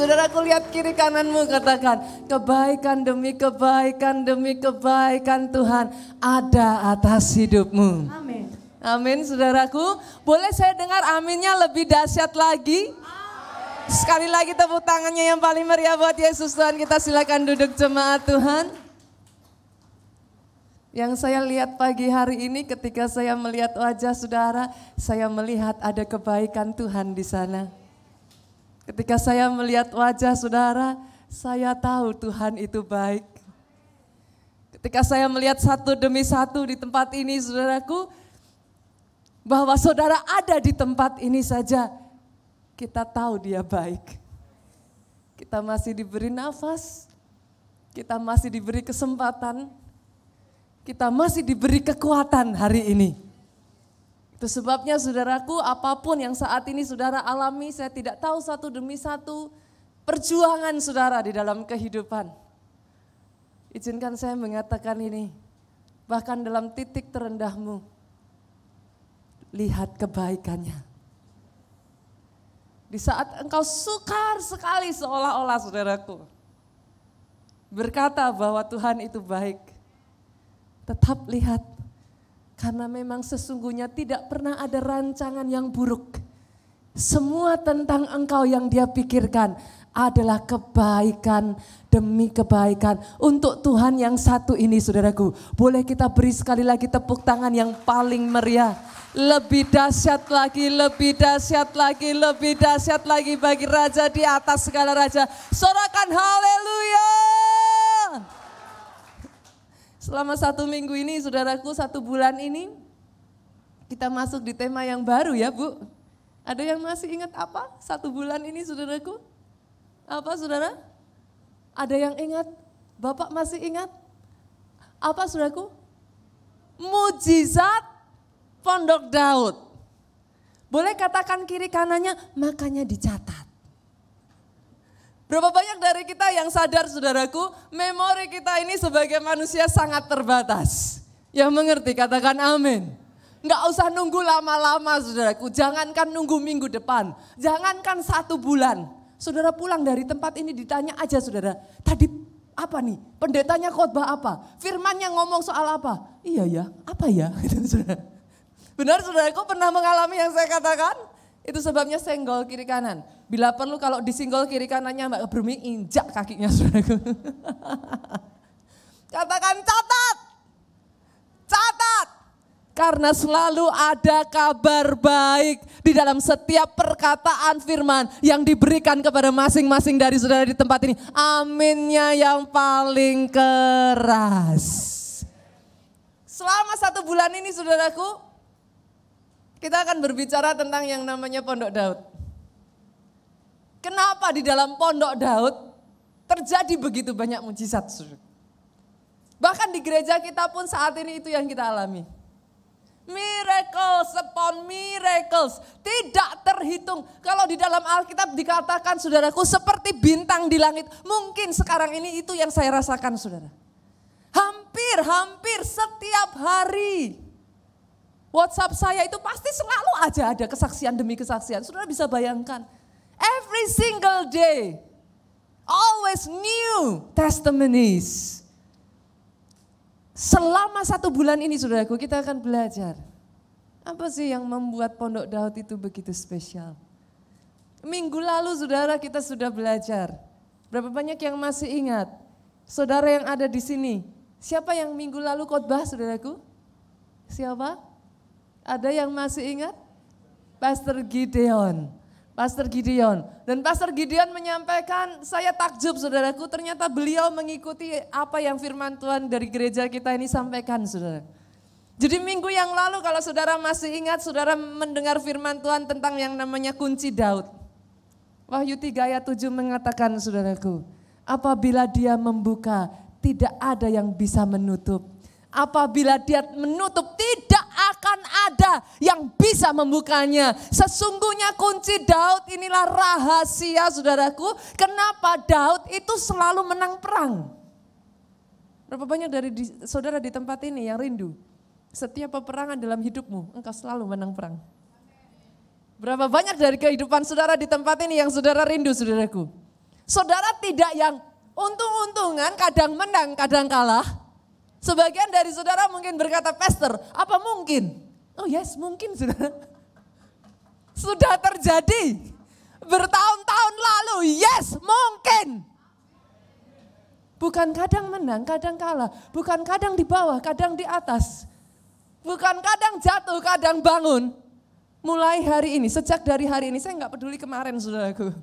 Saudaraku lihat kiri kananmu katakan, kebaikan demi kebaikan demi kebaikan Tuhan ada atas hidupmu. Amin. Amin saudaraku. Boleh saya dengar aminnya lebih dahsyat lagi? Sekali lagi tepuk tangannya yang paling meriah buat Yesus Tuhan. Kita silakan duduk jemaat Tuhan. Yang saya lihat pagi hari ini ketika saya melihat wajah saudara, saya melihat ada kebaikan Tuhan di sana. Ketika saya melihat wajah saudara, saya tahu Tuhan itu baik. Ketika saya melihat satu demi satu di tempat ini saudaraku, bahwa saudara ada di tempat ini saja, kita tahu dia baik. Kita masih diberi nafas, kita masih diberi kesempatan, kita masih diberi kekuatan hari ini. Itu sebabnya saudaraku apa pun yang saat ini saudara alami, saya tidak tahu satu demi satu perjuangan saudara di dalam kehidupan. Izinkan saya mengatakan ini, bahkan dalam titik terendahmu, lihat kebaikannya. Di saat engkau sukar sekali seolah-olah saudaraku. Berkata bahwa Tuhan itu baik. Tetap lihat. Karena memang sesungguhnya tidak pernah ada rancangan yang buruk. Semua tentang engkau yang dia pikirkan adalah kebaikan demi kebaikan. Untuk Tuhan yang satu ini saudaraku. Boleh kita beri sekali lagi tepuk tangan yang paling meriah lebih dahsyat lagi, lebih dahsyat lagi, lebih dahsyat lagi bagi raja di atas segala raja. Sorakan haleluya. Selama satu minggu ini, saudaraku, satu bulan ini, kita masuk di tema yang baru ya Bu. Ada yang masih ingat apa satu bulan ini saudaraku? Apa saudara? Ada yang ingat? Bapak masih ingat? Apa saudaraku? Mujizat Pondok Daud. Boleh katakan kiri kanannya, makanya dicatat. Berapa banyak dari kita yang sadar saudaraku, memori kita ini sebagai manusia sangat terbatas. Yang mengerti katakan amin. Enggak usah nunggu lama-lama saudaraku, jangankan nunggu minggu depan, jangankan satu bulan. Saudara pulang dari tempat ini ditanya aja saudara, tadi apa nih? Pendetanya khotbah apa? Firmannya ngomong soal apa? Iya ya, apa ya? saudara. Benar saudaraku pernah mengalami yang saya katakan? Itu sebabnya senggol kiri kanan. Bila perlu kalau disinggol kiri kanannya Mbak Brumi injak kakinya saudaraku. Katakan catat. Catat. Karena selalu ada kabar baik di dalam setiap perkataan firman yang diberikan kepada masing-masing dari saudara di tempat ini. Aminnya yang paling keras. Selama satu bulan ini saudaraku, kita akan berbicara tentang yang namanya Pondok Daud. Kenapa di dalam Pondok Daud terjadi begitu banyak mujizat? Bahkan di gereja kita pun saat ini itu yang kita alami. Miracles upon miracles. Tidak terhitung. Kalau di dalam Alkitab dikatakan saudaraku seperti bintang di langit. Mungkin sekarang ini itu yang saya rasakan saudara. Hampir-hampir setiap hari WhatsApp saya itu pasti selalu aja ada kesaksian demi kesaksian. Saudara bisa bayangkan. Every single day. Always new testimonies. Selama satu bulan ini saudaraku kita akan belajar. Apa sih yang membuat Pondok Daud itu begitu spesial? Minggu lalu saudara kita sudah belajar. Berapa banyak yang masih ingat? Saudara yang ada di sini. Siapa yang minggu lalu khotbah saudaraku? Siapa? Ada yang masih ingat? Pastor Gideon. Pastor Gideon. Dan Pastor Gideon menyampaikan, saya takjub saudaraku, ternyata beliau mengikuti apa yang firman Tuhan dari gereja kita ini sampaikan saudara. Jadi minggu yang lalu kalau saudara masih ingat, saudara mendengar firman Tuhan tentang yang namanya kunci Daud. Wahyu 3 ayat 7 mengatakan saudaraku, apabila dia membuka, tidak ada yang bisa menutup. Apabila dia menutup, tidak akan ada yang bisa membukanya. Sesungguhnya kunci Daud inilah rahasia saudaraku. Kenapa Daud itu selalu menang perang. Berapa banyak dari di, saudara di tempat ini yang rindu? Setiap peperangan dalam hidupmu, engkau selalu menang perang. Berapa banyak dari kehidupan saudara di tempat ini yang saudara rindu saudaraku? Saudara tidak yang untung-untungan, kadang menang, kadang kalah. Sebagian dari saudara mungkin berkata, Pastor, apa mungkin? Oh yes, mungkin saudara. Sudah terjadi bertahun-tahun lalu, yes mungkin. Bukan kadang menang, kadang kalah. Bukan kadang di bawah, kadang di atas. Bukan kadang jatuh, kadang bangun. Mulai hari ini, sejak dari hari ini, saya nggak peduli kemarin saudaraku.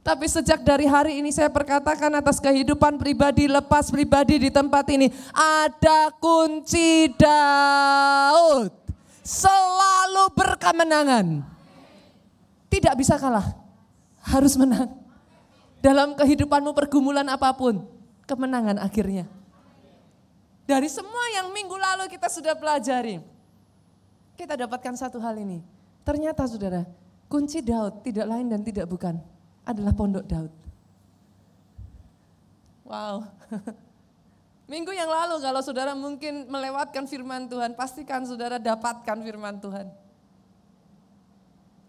Tapi sejak dari hari ini saya perkatakan atas kehidupan pribadi, lepas pribadi di tempat ini. Ada kunci Daud. Selalu berkemenangan. Tidak bisa kalah. Harus menang. Dalam kehidupanmu pergumulan apa pun. Kemenangan akhirnya. Dari semua yang minggu lalu kita sudah pelajari. Kita dapatkan satu hal ini. Ternyata saudara, kunci Daud tidak lain dan tidak bukan adalah pondok Daud. Wow. Minggu yang lalu kalau saudara mungkin melewatkan firman Tuhan, pastikan saudara dapatkan firman Tuhan.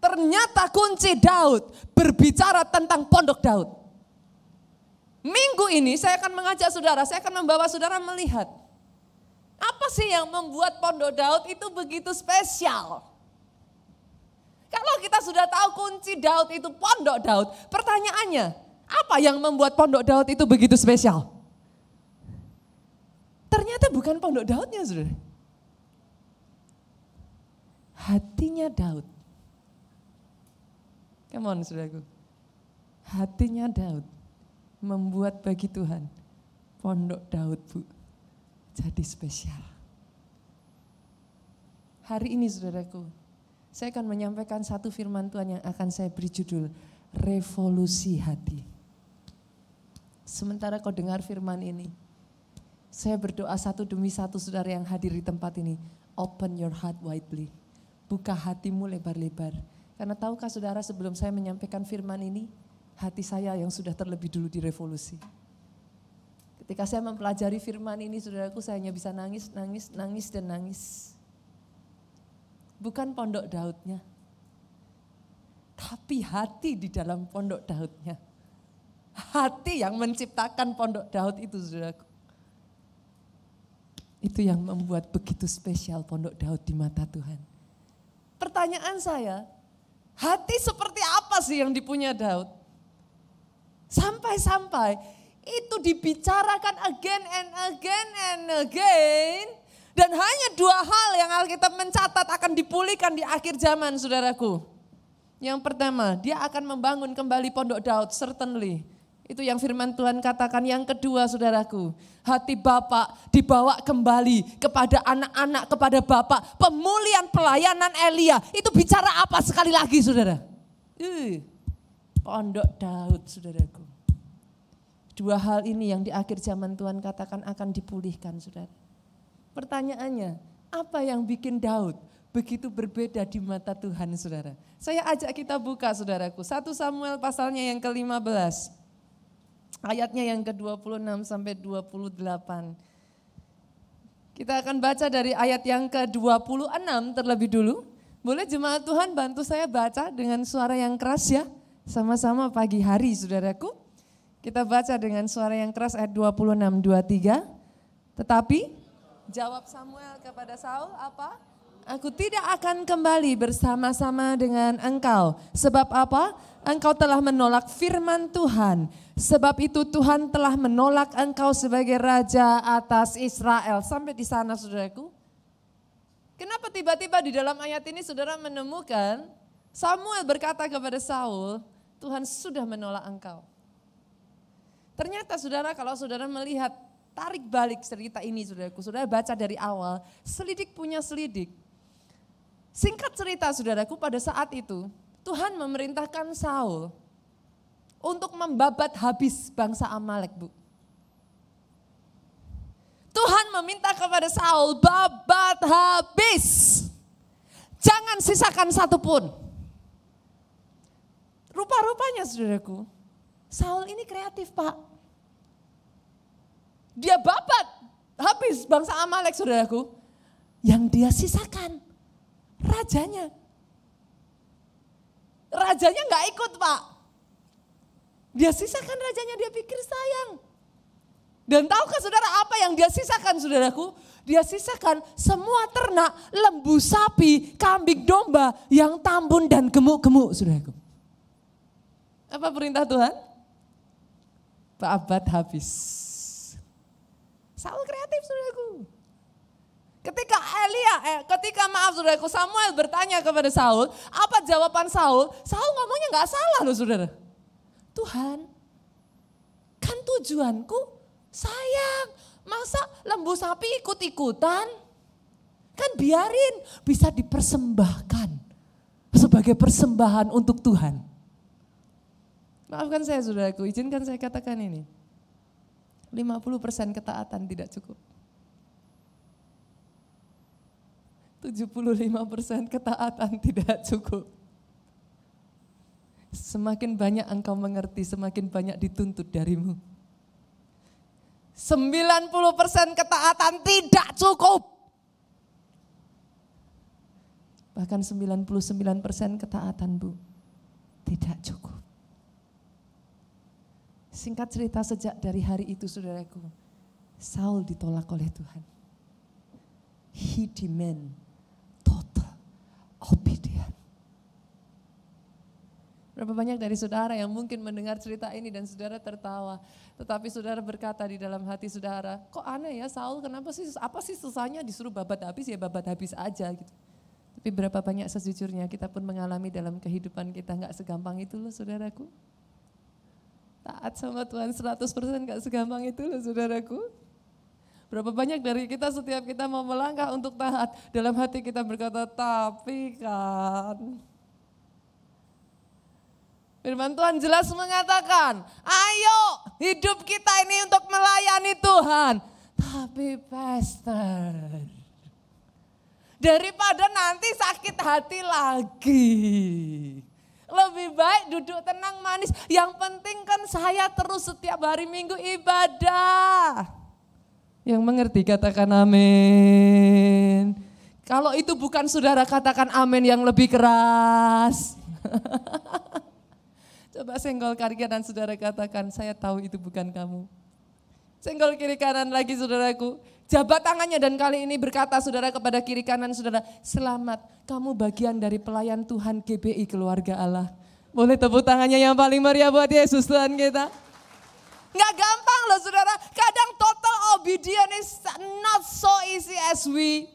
Ternyata kunci Daud berbicara tentang pondok Daud. Minggu ini saya akan mengajak saudara, saya akan membawa saudara melihat. Apa sih yang membuat pondok Daud itu begitu spesial? Kalau kita sudah tahu kunci Daud itu pondok Daud, pertanyaannya, apa yang membuat pondok Daud itu begitu spesial? Ternyata bukan pondok Daudnya, saudara. Hatinya Daud. Come on, saudaraku. Hatinya Daud membuat bagi Tuhan pondok Daud, Bu, jadi spesial. Hari ini, saudaraku, saya akan menyampaikan satu firman Tuhan yang akan saya beri judul revolusi hati. Sementara kau dengar firman ini, saya berdoa satu demi satu saudara yang hadir di tempat ini. Open your heart widely. Buka hatimu lebar-lebar. Karena tahukah saudara sebelum saya menyampaikan firman ini, hati saya yang sudah terlebih dulu direvolusi. Ketika saya mempelajari firman ini, saudaraku saya hanya bisa nangis, nangis, nangis, dan nangis bukan pondok Daudnya. Tapi hati di dalam pondok Daudnya. Hati yang menciptakan pondok Daud itu saudaraku. Itu yang membuat begitu spesial pondok Daud di mata Tuhan. Pertanyaan saya, hati seperti apa sih yang dipunya Daud? Sampai-sampai itu dibicarakan again and again and again dan hanya dua hal yang Alkitab mencatat akan dipulihkan di akhir zaman saudaraku. Yang pertama, dia akan membangun kembali pondok Daud, certainly. Itu yang firman Tuhan katakan. Yang kedua saudaraku, hati Bapak dibawa kembali kepada anak-anak, kepada Bapak. Pemulihan pelayanan Elia, itu bicara apa sekali lagi saudara? Uh, pondok Daud saudaraku. Dua hal ini yang di akhir zaman Tuhan katakan akan dipulihkan saudara. Pertanyaannya, apa yang bikin Daud begitu berbeda di mata Tuhan saudara? Saya ajak kita buka saudaraku, 1 Samuel pasalnya yang ke-15. Ayatnya yang ke-26 sampai 28. Kita akan baca dari ayat yang ke-26 terlebih dulu. Boleh jemaat Tuhan bantu saya baca dengan suara yang keras ya. Sama-sama pagi hari saudaraku. Kita baca dengan suara yang keras ayat 26, 23. Tetapi Jawab Samuel kepada Saul apa? Aku tidak akan kembali bersama-sama dengan engkau. Sebab apa? Engkau telah menolak firman Tuhan. Sebab itu Tuhan telah menolak engkau sebagai raja atas Israel. Sampai di sana saudaraku. Kenapa tiba-tiba di dalam ayat ini saudara menemukan Samuel berkata kepada Saul, Tuhan sudah menolak engkau. Ternyata saudara kalau saudara melihat tarik balik cerita ini saudaraku. Saudara baca dari awal, selidik punya selidik. Singkat cerita saudaraku pada saat itu, Tuhan memerintahkan Saul untuk membabat habis bangsa Amalek bu. Tuhan meminta kepada Saul babat habis. Jangan sisakan satu pun. Rupa-rupanya saudaraku, Saul ini kreatif pak. Dia babat habis bangsa Amalek saudaraku. Yang dia sisakan rajanya. Rajanya nggak ikut pak. Dia sisakan rajanya, dia pikir sayang. Dan tahukah saudara apa yang dia sisakan saudaraku? Dia sisakan semua ternak, lembu, sapi, kambing, domba yang tambun dan gemuk-gemuk saudaraku. Apa perintah Tuhan? Pak Abad habis. Saul kreatif saudaraku. Ketika Elia, eh, ketika maaf saudaraku, Samuel bertanya kepada Saul, apa jawaban Saul? Saul ngomongnya nggak salah loh saudara. Tuhan, kan tujuanku sayang. Masa lembu sapi ikut-ikutan? Kan biarin bisa dipersembahkan sebagai persembahan untuk Tuhan. Maafkan saya saudaraku, izinkan saya katakan ini. 50% ketaatan tidak cukup. 75% ketaatan tidak cukup. Semakin banyak engkau mengerti, semakin banyak dituntut darimu. 90% ketaatan tidak cukup. Bahkan 99% ketaatan bu, tidak cukup. Singkat cerita sejak dari hari itu saudaraku, Saul ditolak oleh Tuhan. He demand total obedience. Berapa banyak dari saudara yang mungkin mendengar cerita ini dan saudara tertawa. Tetapi saudara berkata di dalam hati saudara, kok aneh ya Saul kenapa sih, apa sih susahnya disuruh babat habis ya babat habis aja gitu. Tapi berapa banyak sejujurnya kita pun mengalami dalam kehidupan kita nggak segampang itu loh saudaraku. Taat sama Tuhan 100% nggak segampang itu loh saudaraku. Berapa banyak dari kita setiap kita mau melangkah untuk taat, dalam hati kita berkata, tapi kan, Firman Tuhan jelas mengatakan, ayo hidup kita ini untuk melayani Tuhan. Tapi pastor, daripada nanti sakit hati lagi. Lebih baik duduk tenang manis. Yang penting kan saya terus setiap hari minggu ibadah. Yang mengerti katakan amin. Kalau itu bukan saudara katakan amin yang lebih keras. Coba senggol kiri kanan saudara katakan, saya tahu itu bukan kamu. Senggol kiri kanan lagi saudaraku. Jabat tangannya dan kali ini berkata saudara kepada kiri kanan saudara, selamat kamu bagian dari pelayan Tuhan GBI keluarga Allah. Boleh tepuk tangannya yang paling meriah buat Yesus Tuhan kita. Nggak gampang loh saudara, kadang total obedience is not so easy as we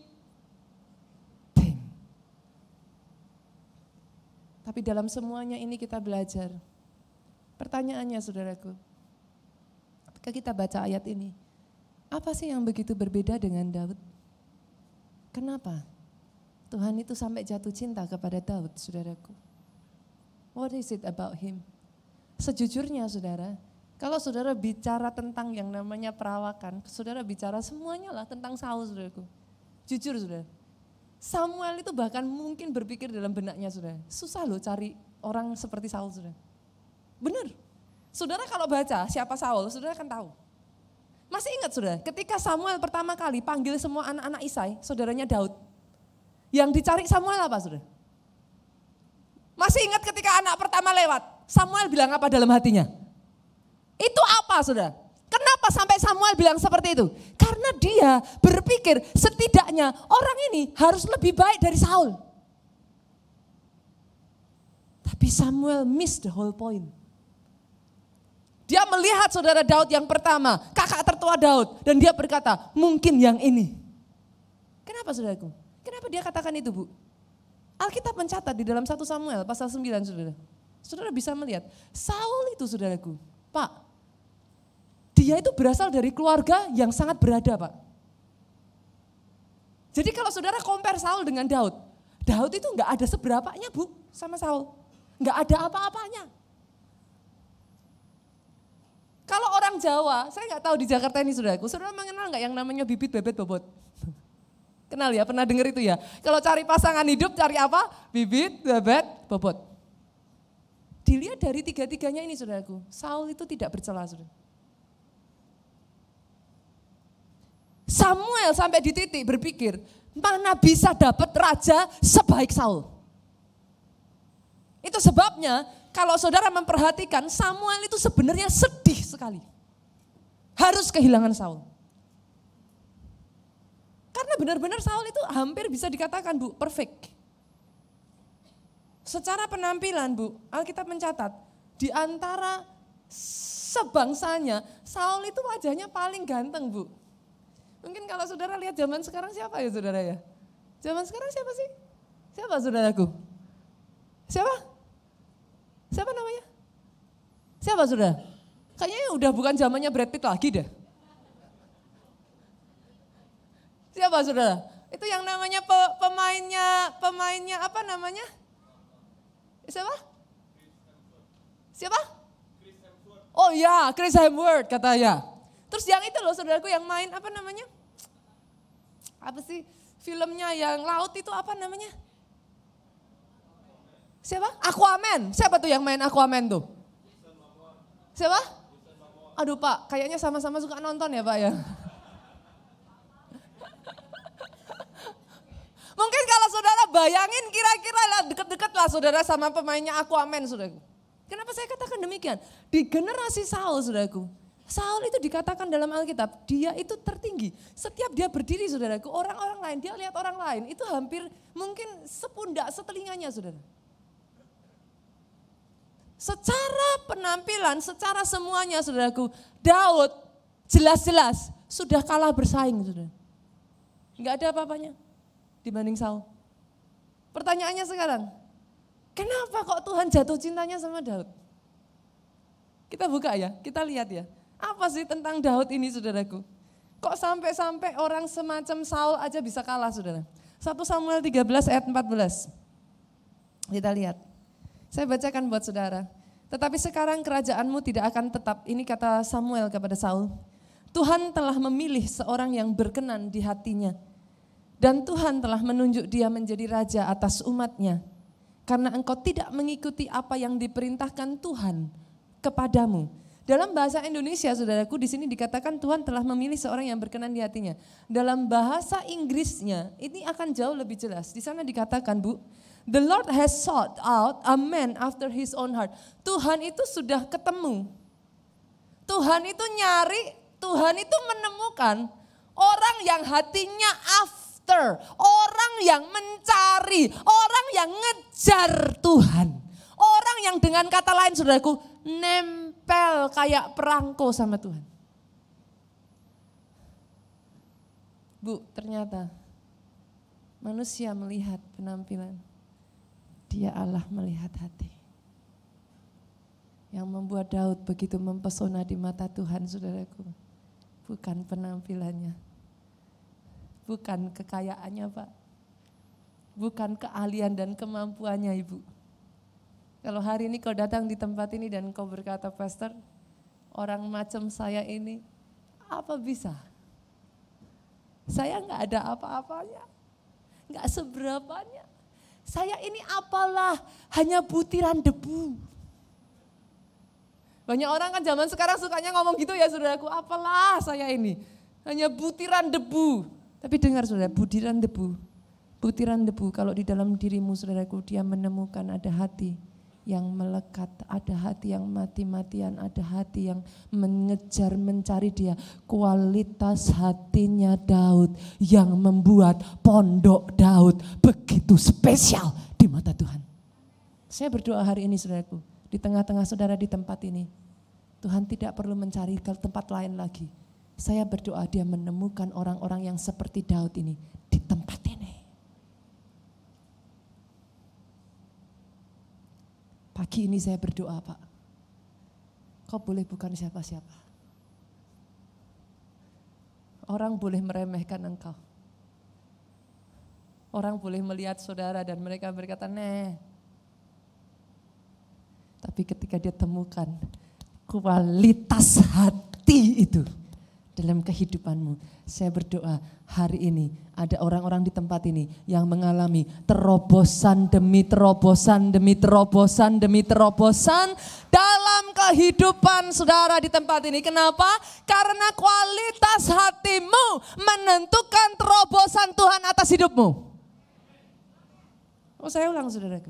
Tapi dalam semuanya ini kita belajar. Pertanyaannya saudaraku, ketika kita baca ayat ini, apa sih yang begitu berbeda dengan Daud? Kenapa? Tuhan itu sampai jatuh cinta kepada Daud, saudaraku. What is it about him? Sejujurnya saudara, kalau saudara bicara tentang yang namanya perawakan, saudara bicara semuanya lah tentang Saul, saudaraku. Jujur saudara, Samuel itu bahkan mungkin berpikir dalam benaknya sudah. Susah loh cari orang seperti Saul sudah. Benar. Saudara kalau baca siapa Saul, saudara kan tahu. Masih ingat sudah, ketika Samuel pertama kali panggil semua anak-anak Isai, saudaranya Daud. Yang dicari Samuel apa sudah? Masih ingat ketika anak pertama lewat, Samuel bilang apa dalam hatinya? Itu apa sudah? Kenapa sampai Samuel bilang seperti itu? Karena dia berpikir setidaknya orang ini harus lebih baik dari Saul. Tapi Samuel miss the whole point. Dia melihat saudara Daud yang pertama, kakak tertua Daud. Dan dia berkata, mungkin yang ini. Kenapa saudaraku? Kenapa dia katakan itu bu? Alkitab mencatat di dalam 1 Samuel pasal 9 saudara. Saudara bisa melihat, Saul itu saudaraku, Pak, dia itu berasal dari keluarga yang sangat berada Pak. Jadi kalau saudara compare Saul dengan Daud, Daud itu nggak ada seberapanya bu sama Saul. Nggak ada apa-apanya. Kalau orang Jawa, saya nggak tahu di Jakarta ini saudaraku, saudara mengenal nggak yang namanya bibit bebet bobot? Kenal ya, pernah dengar itu ya. Kalau cari pasangan hidup cari apa? Bibit, bebet, bobot. Dilihat dari tiga-tiganya ini saudaraku, Saul itu tidak bercela saudara. Samuel sampai di titik berpikir, mana bisa dapat raja sebaik Saul. Itu sebabnya kalau saudara memperhatikan Samuel itu sebenarnya sedih sekali. Harus kehilangan Saul. Karena benar-benar Saul itu hampir bisa dikatakan Bu, perfect. Secara penampilan Bu, Alkitab mencatat di antara sebangsanya Saul itu wajahnya paling ganteng Bu. Mungkin kalau saudara lihat zaman sekarang siapa ya saudara ya? Zaman sekarang siapa sih? Siapa saudaraku? Siapa? Siapa namanya? Siapa saudara? Kayaknya udah bukan zamannya Brad Pitt lagi deh. Siapa saudara? Itu yang namanya pe, pemainnya, pemainnya apa namanya? Siapa? Siapa? Oh ya, Chris Hemsworth katanya. Terus yang itu loh saudaraku yang main apa namanya? Apa sih filmnya yang laut itu apa namanya? Siapa? Aquaman. Siapa tuh yang main Aquaman tuh? Siapa? Aduh Pak, kayaknya sama-sama suka nonton ya Pak ya. Mungkin kalau saudara bayangin kira-kira lah deket-deket lah saudara sama pemainnya Aquaman saudaraku. Kenapa saya katakan demikian? Di generasi Saul saudaraku. Saul itu dikatakan dalam Alkitab, dia itu tertinggi. Setiap dia berdiri saudaraku, orang-orang lain, dia lihat orang lain, itu hampir mungkin sepundak setelinganya saudara. Secara penampilan, secara semuanya saudaraku, Daud jelas-jelas sudah kalah bersaing saudara. Enggak ada apa-apanya dibanding Saul. Pertanyaannya sekarang, kenapa kok Tuhan jatuh cintanya sama Daud? Kita buka ya, kita lihat ya. Apa sih tentang Daud ini saudaraku? Kok sampai-sampai orang semacam Saul aja bisa kalah saudara? 1 Samuel 13 ayat 14. Kita lihat. Saya bacakan buat saudara. Tetapi sekarang kerajaanmu tidak akan tetap. Ini kata Samuel kepada Saul. Tuhan telah memilih seorang yang berkenan di hatinya dan Tuhan telah menunjuk dia menjadi raja atas umatnya. Karena engkau tidak mengikuti apa yang diperintahkan Tuhan kepadamu. Dalam bahasa Indonesia, saudaraku, di sini dikatakan Tuhan telah memilih seorang yang berkenan di hatinya. Dalam bahasa Inggrisnya, ini akan jauh lebih jelas. Di sana dikatakan, Bu, The Lord has sought out a man after his own heart. Tuhan itu sudah ketemu. Tuhan itu nyari, Tuhan itu menemukan orang yang hatinya af after, orang yang mencari, orang yang ngejar Tuhan. Orang yang dengan kata lain saudaraku nempel kayak perangko sama Tuhan. Bu, ternyata manusia melihat penampilan. Dia Allah melihat hati. Yang membuat Daud begitu mempesona di mata Tuhan saudaraku. Bukan penampilannya, Bukan kekayaannya Pak. Bukan keahlian dan kemampuannya Ibu. Kalau hari ini kau datang di tempat ini dan kau berkata, Pastor, orang macam saya ini apa bisa? Saya nggak ada apa-apanya, nggak seberapanya. Saya ini apalah, hanya butiran debu. Banyak orang kan zaman sekarang sukanya ngomong gitu ya saudaraku, apalah saya ini, hanya butiran debu. Tapi dengar saudara, butiran debu, butiran debu kalau di dalam dirimu saudaraku dia menemukan ada hati yang melekat, ada hati yang mati-matian, ada hati yang mengejar mencari dia. Kualitas hatinya Daud yang membuat pondok Daud begitu spesial di mata Tuhan. Saya berdoa hari ini saudaraku, di tengah-tengah saudara di tempat ini. Tuhan tidak perlu mencari ke tempat lain lagi saya berdoa dia menemukan orang-orang yang seperti Daud ini di tempat ini. Pagi ini saya berdoa Pak. Kau boleh bukan siapa-siapa. Orang boleh meremehkan engkau. Orang boleh melihat saudara dan mereka berkata, "Neh." Tapi ketika dia temukan kualitas hati itu, dalam kehidupanmu. Saya berdoa hari ini ada orang-orang di tempat ini yang mengalami terobosan demi terobosan demi terobosan demi terobosan dalam kehidupan saudara di tempat ini. Kenapa? Karena kualitas hatimu menentukan terobosan Tuhan atas hidupmu. Oh saya ulang saudaraku.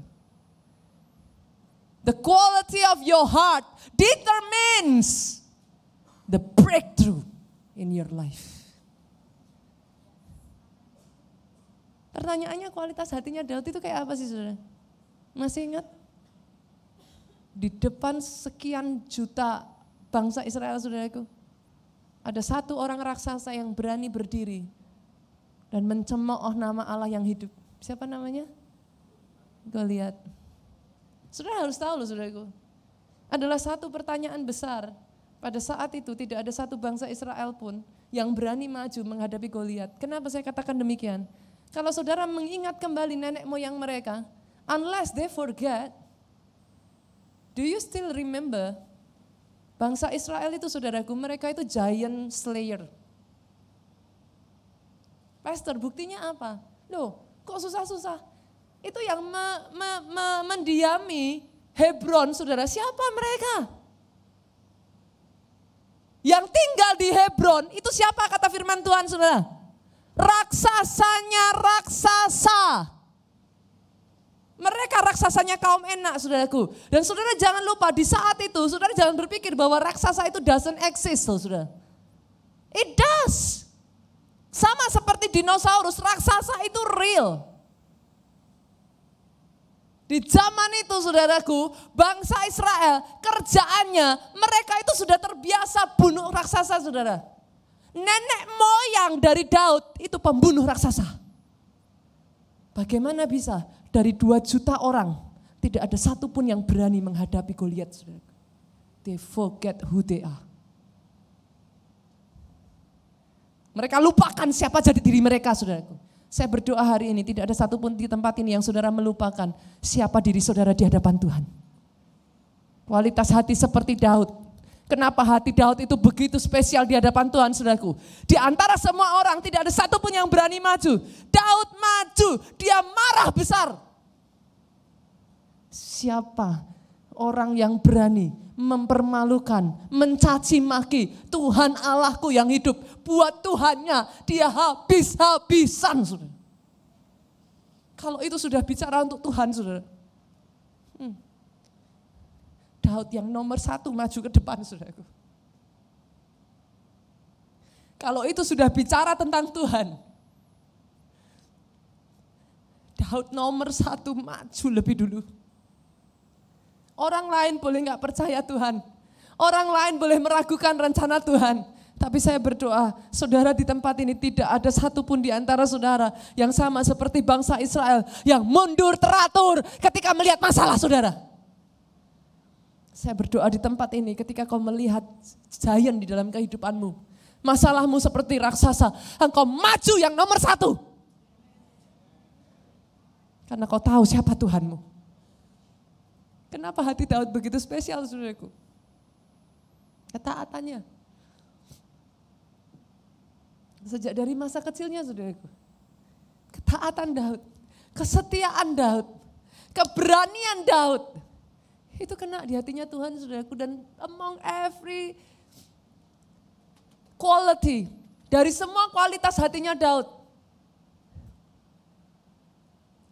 The quality of your heart determines the breakthrough in your life. Pertanyaannya kualitas hatinya Daud itu kayak apa sih saudara? Masih ingat? Di depan sekian juta bangsa Israel saudaraku. Ada satu orang raksasa yang berani berdiri dan mencemooh nama Allah yang hidup. Siapa namanya? Goliat. Saudara harus tahu loh saudaraku. Adalah satu pertanyaan besar. Pada saat itu tidak ada satu bangsa Israel pun yang berani maju menghadapi Goliat. Kenapa saya katakan demikian? Kalau saudara mengingat kembali nenek moyang mereka, unless they forget, do you still remember bangsa Israel itu saudaraku, mereka itu giant slayer. Pastor, buktinya apa? Loh, kok susah-susah? itu yang me, me, me, mendiami Hebron, saudara. Siapa mereka? Yang tinggal di Hebron, itu siapa kata firman Tuhan, saudara? Raksasanya raksasa. Mereka raksasanya kaum enak, saudaraku. Dan saudara jangan lupa, di saat itu, saudara jangan berpikir bahwa raksasa itu doesn't exist, loh, saudara. It does. Sama seperti dinosaurus, raksasa itu real. Di zaman itu saudaraku, bangsa Israel kerjaannya mereka itu sudah terbiasa bunuh raksasa saudara. Nenek moyang dari Daud itu pembunuh raksasa. Bagaimana bisa dari dua juta orang tidak ada satupun yang berani menghadapi Goliat saudara. They forget who they are. Mereka lupakan siapa jadi diri mereka saudaraku. Saya berdoa hari ini tidak ada satupun di tempat ini yang saudara melupakan siapa diri saudara di hadapan Tuhan. Kualitas hati seperti Daud. Kenapa hati Daud itu begitu spesial di hadapan Tuhan, saudaraku? Di antara semua orang tidak ada satupun yang berani maju. Daud maju, dia marah besar. Siapa orang yang berani mempermalukan, mencaci maki Tuhan Allahku yang hidup. Buat Tuhannya dia habis-habisan. Saudara. Kalau itu sudah bicara untuk Tuhan saudara. Hmm. Daud yang nomor satu maju ke depan saudaraku. Kalau itu sudah bicara tentang Tuhan. Daud nomor satu maju lebih dulu. Orang lain boleh nggak percaya Tuhan. Orang lain boleh meragukan rencana Tuhan. Tapi saya berdoa, saudara di tempat ini tidak ada satupun di antara saudara yang sama seperti bangsa Israel yang mundur teratur ketika melihat masalah saudara. Saya berdoa di tempat ini ketika kau melihat giant di dalam kehidupanmu. Masalahmu seperti raksasa, engkau maju yang nomor satu. Karena kau tahu siapa Tuhanmu. Kenapa hati Daud begitu spesial saudaraku? Ketaatannya. Sejak dari masa kecilnya saudaraku. Ketaatan Daud, kesetiaan Daud, keberanian Daud. Itu kena di hatinya Tuhan saudaraku dan among every quality dari semua kualitas hatinya Daud.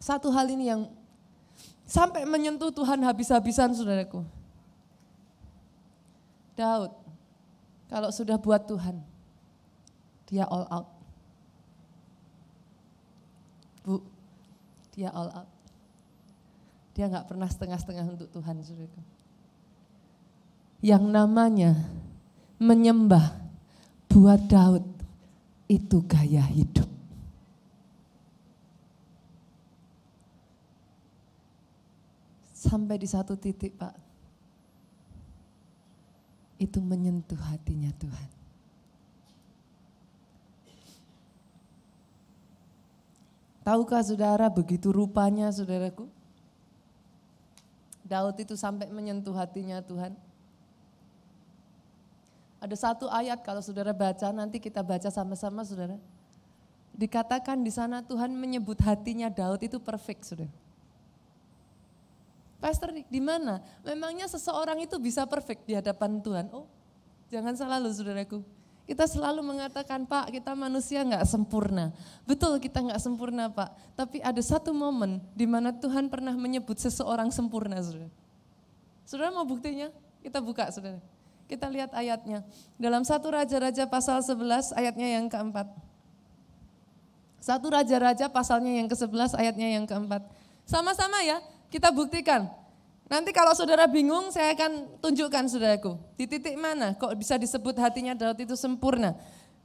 Satu hal ini yang Sampai menyentuh Tuhan habis-habisan saudaraku. Daud, kalau sudah buat Tuhan, dia all out. Bu, dia all out. Dia nggak pernah setengah-setengah untuk Tuhan, saudaraku. Yang namanya menyembah buat Daud itu gaya hidup. Sampai di satu titik Pak, itu menyentuh hatinya Tuhan. Tahukah saudara begitu rupanya saudaraku? Daud itu sampai menyentuh hatinya Tuhan. Ada satu ayat kalau saudara baca, nanti kita baca sama-sama saudara. Dikatakan di sana Tuhan menyebut hatinya Daud itu perfect saudara. Pastor di mana? Memangnya seseorang itu bisa perfect di hadapan Tuhan? Oh, jangan salah loh saudaraku. Kita selalu mengatakan, Pak, kita manusia nggak sempurna. Betul kita nggak sempurna, Pak. Tapi ada satu momen di mana Tuhan pernah menyebut seseorang sempurna, saudara. Saudara mau buktinya? Kita buka saudara. Kita lihat ayatnya. Dalam satu Raja-Raja pasal 11 ayatnya yang keempat. Satu Raja-Raja pasalnya yang ke-11 ayatnya yang keempat. Sama-sama ya, kita buktikan. Nanti kalau saudara bingung, saya akan tunjukkan saudaraku. Di titik mana kok bisa disebut hatinya Daud itu sempurna.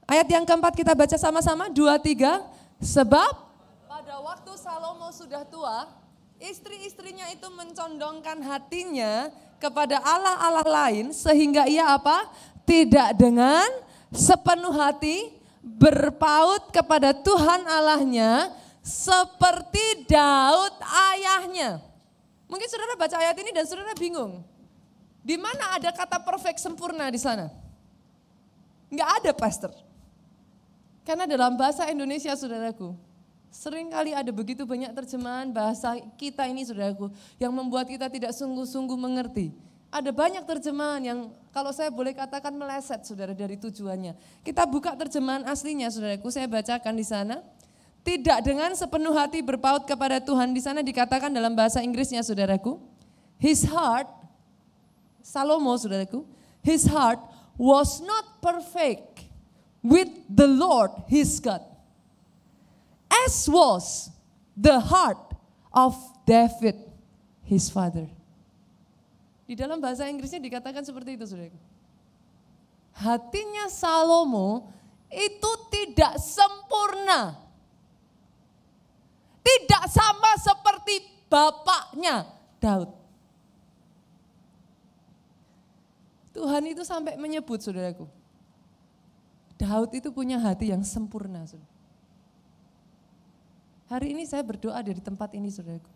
Ayat yang keempat kita baca sama-sama, dua, tiga. Sebab pada waktu Salomo sudah tua, istri-istrinya itu mencondongkan hatinya kepada Allah-Allah lain sehingga ia apa? Tidak dengan sepenuh hati berpaut kepada Tuhan Allahnya seperti Daud ayahnya. Mungkin saudara baca ayat ini dan saudara bingung. Di mana ada kata perfect sempurna di sana? Enggak ada pastor. Karena dalam bahasa Indonesia saudaraku, sering kali ada begitu banyak terjemahan bahasa kita ini saudaraku yang membuat kita tidak sungguh-sungguh mengerti. Ada banyak terjemahan yang kalau saya boleh katakan meleset saudara dari tujuannya. Kita buka terjemahan aslinya saudaraku, saya bacakan di sana. Tidak dengan sepenuh hati berpaut kepada Tuhan. Di sana dikatakan dalam bahasa Inggrisnya saudaraku. His heart, Salomo saudaraku, his heart was not perfect with the Lord his God. As was the heart of David his father. Di dalam bahasa Inggrisnya dikatakan seperti itu saudaraku. Hatinya Salomo itu tidak sempurna tidak sama seperti bapaknya Daud. Tuhan itu sampai menyebut saudaraku. Daud itu punya hati yang sempurna. Saudara. Hari ini saya berdoa dari tempat ini saudaraku.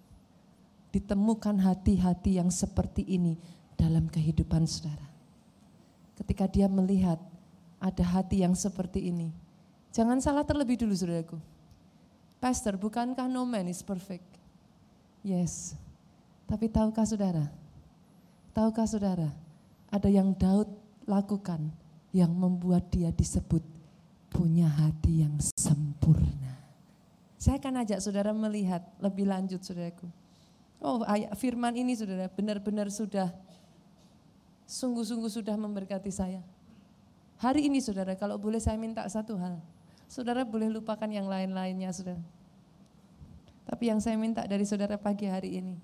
Ditemukan hati-hati yang seperti ini dalam kehidupan saudara. Ketika dia melihat ada hati yang seperti ini. Jangan salah terlebih dulu saudaraku Pastor, bukankah no man is perfect? Yes. Tapi tahukah saudara? Tahukah saudara? Ada yang Daud lakukan yang membuat dia disebut punya hati yang sempurna. Saya akan ajak saudara melihat lebih lanjut saudaraku. Oh ayat firman ini saudara benar-benar sudah sungguh-sungguh sudah memberkati saya. Hari ini saudara kalau boleh saya minta satu hal. Saudara boleh lupakan yang lain-lainnya saudara. Tapi yang saya minta dari saudara pagi hari ini,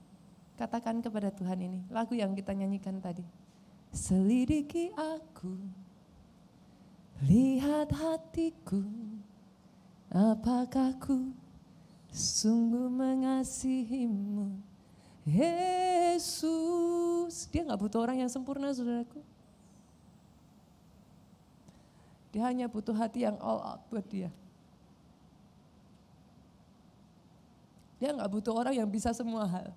katakan kepada Tuhan ini, lagu yang kita nyanyikan tadi. Selidiki aku, lihat hatiku, apakah ku sungguh mengasihimu. Yesus, dia nggak butuh orang yang sempurna saudaraku. Dia hanya butuh hati yang all out buat dia. Dia nggak butuh orang yang bisa semua hal.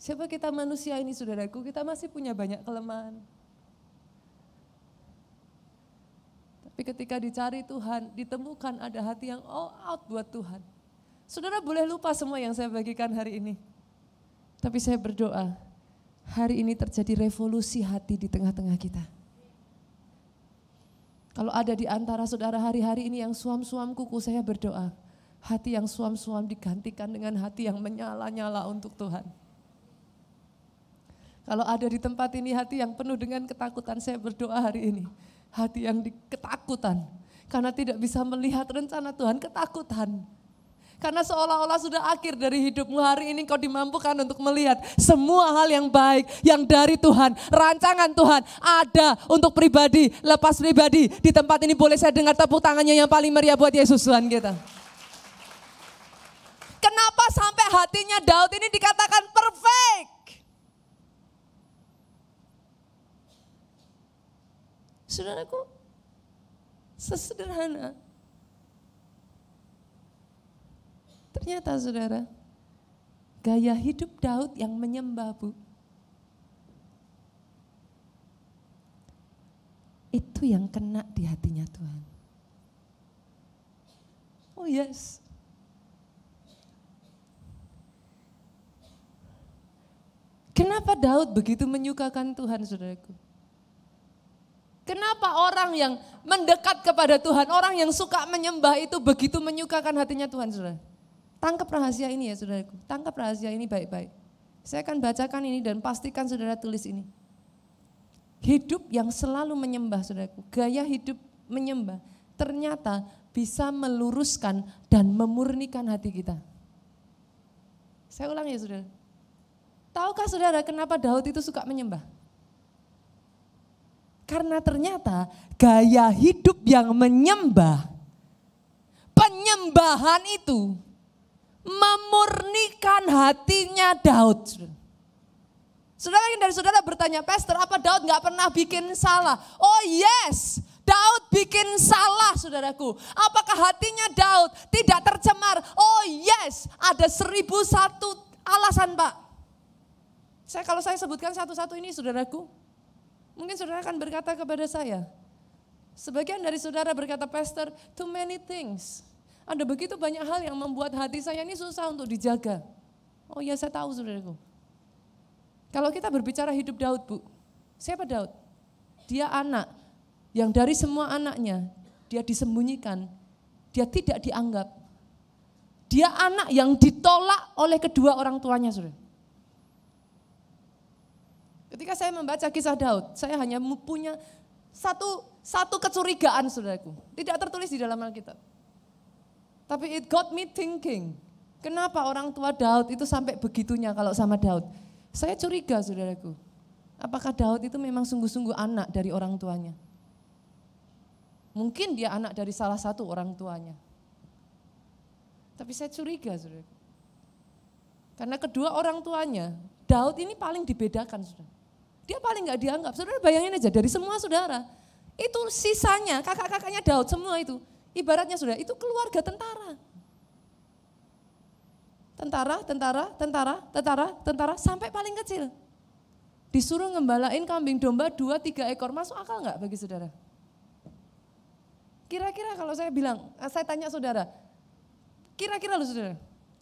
Siapa kita manusia ini saudaraku, kita masih punya banyak kelemahan. Tapi ketika dicari Tuhan, ditemukan ada hati yang all out buat Tuhan. Saudara boleh lupa semua yang saya bagikan hari ini. Tapi saya berdoa, hari ini terjadi revolusi hati di tengah-tengah kita. Kalau ada di antara saudara hari-hari ini yang suam-suam kuku, saya berdoa, Hati yang suam-suam digantikan dengan hati yang menyala-nyala untuk Tuhan. Kalau ada di tempat ini hati yang penuh dengan ketakutan, saya berdoa hari ini. Hati yang ketakutan. Karena tidak bisa melihat rencana Tuhan, ketakutan. Karena seolah-olah sudah akhir dari hidupmu hari ini kau dimampukan untuk melihat semua hal yang baik yang dari Tuhan, rancangan Tuhan ada untuk pribadi, lepas pribadi. Di tempat ini boleh saya dengar tepuk tangannya yang paling meriah buat Yesus Tuhan kita. Kenapa sampai hatinya Daud ini dikatakan perfect? Saudaraku, sesederhana. Ternyata saudara, gaya hidup Daud yang menyembah bu. Itu yang kena di hatinya Tuhan. Oh yes, Kenapa Daud begitu menyukakan Tuhan, saudaraku? Kenapa orang yang mendekat kepada Tuhan, orang yang suka menyembah itu begitu menyukakan hatinya Tuhan, saudara? Tangkap rahasia ini ya, saudaraku. Tangkap rahasia ini baik-baik. Saya akan bacakan ini dan pastikan saudara tulis ini. Hidup yang selalu menyembah saudaraku, gaya hidup menyembah ternyata bisa meluruskan dan memurnikan hati kita. Saya ulang ya saudara. Tahukah saudara kenapa Daud itu suka menyembah? Karena ternyata gaya hidup yang menyembah, penyembahan itu memurnikan hatinya Daud. Saudara yang dari saudara bertanya, Pastor apa Daud nggak pernah bikin salah? Oh yes, Daud bikin salah saudaraku. Apakah hatinya Daud tidak tercemar? Oh yes, ada seribu satu alasan pak. Saya kalau saya sebutkan satu-satu ini saudaraku, mungkin saudara akan berkata kepada saya, sebagian dari saudara berkata, Pastor, too many things. Ada begitu banyak hal yang membuat hati saya ini susah untuk dijaga. Oh ya saya tahu saudaraku. Kalau kita berbicara hidup Daud, Bu, siapa Daud? Dia anak yang dari semua anaknya dia disembunyikan, dia tidak dianggap. Dia anak yang ditolak oleh kedua orang tuanya, Saudara. Ketika saya membaca kisah Daud, saya hanya punya satu satu kecurigaan, Saudaraku. Tidak tertulis di dalam Alkitab. Tapi it got me thinking, kenapa orang tua Daud itu sampai begitunya kalau sama Daud? Saya curiga saudaraku, apakah Daud itu memang sungguh-sungguh anak dari orang tuanya? Mungkin dia anak dari salah satu orang tuanya. Tapi saya curiga saudaraku. Karena kedua orang tuanya, Daud ini paling dibedakan saudara. Dia paling nggak dianggap. Saudara bayangin aja dari semua saudara, itu sisanya kakak-kakaknya Daud semua itu. Ibaratnya saudara, itu keluarga tentara tentara, tentara, tentara, tentara, tentara, sampai paling kecil. Disuruh ngembalain kambing domba dua tiga ekor, masuk akal nggak bagi saudara? Kira-kira kalau saya bilang, eh, saya tanya saudara, kira-kira lu saudara,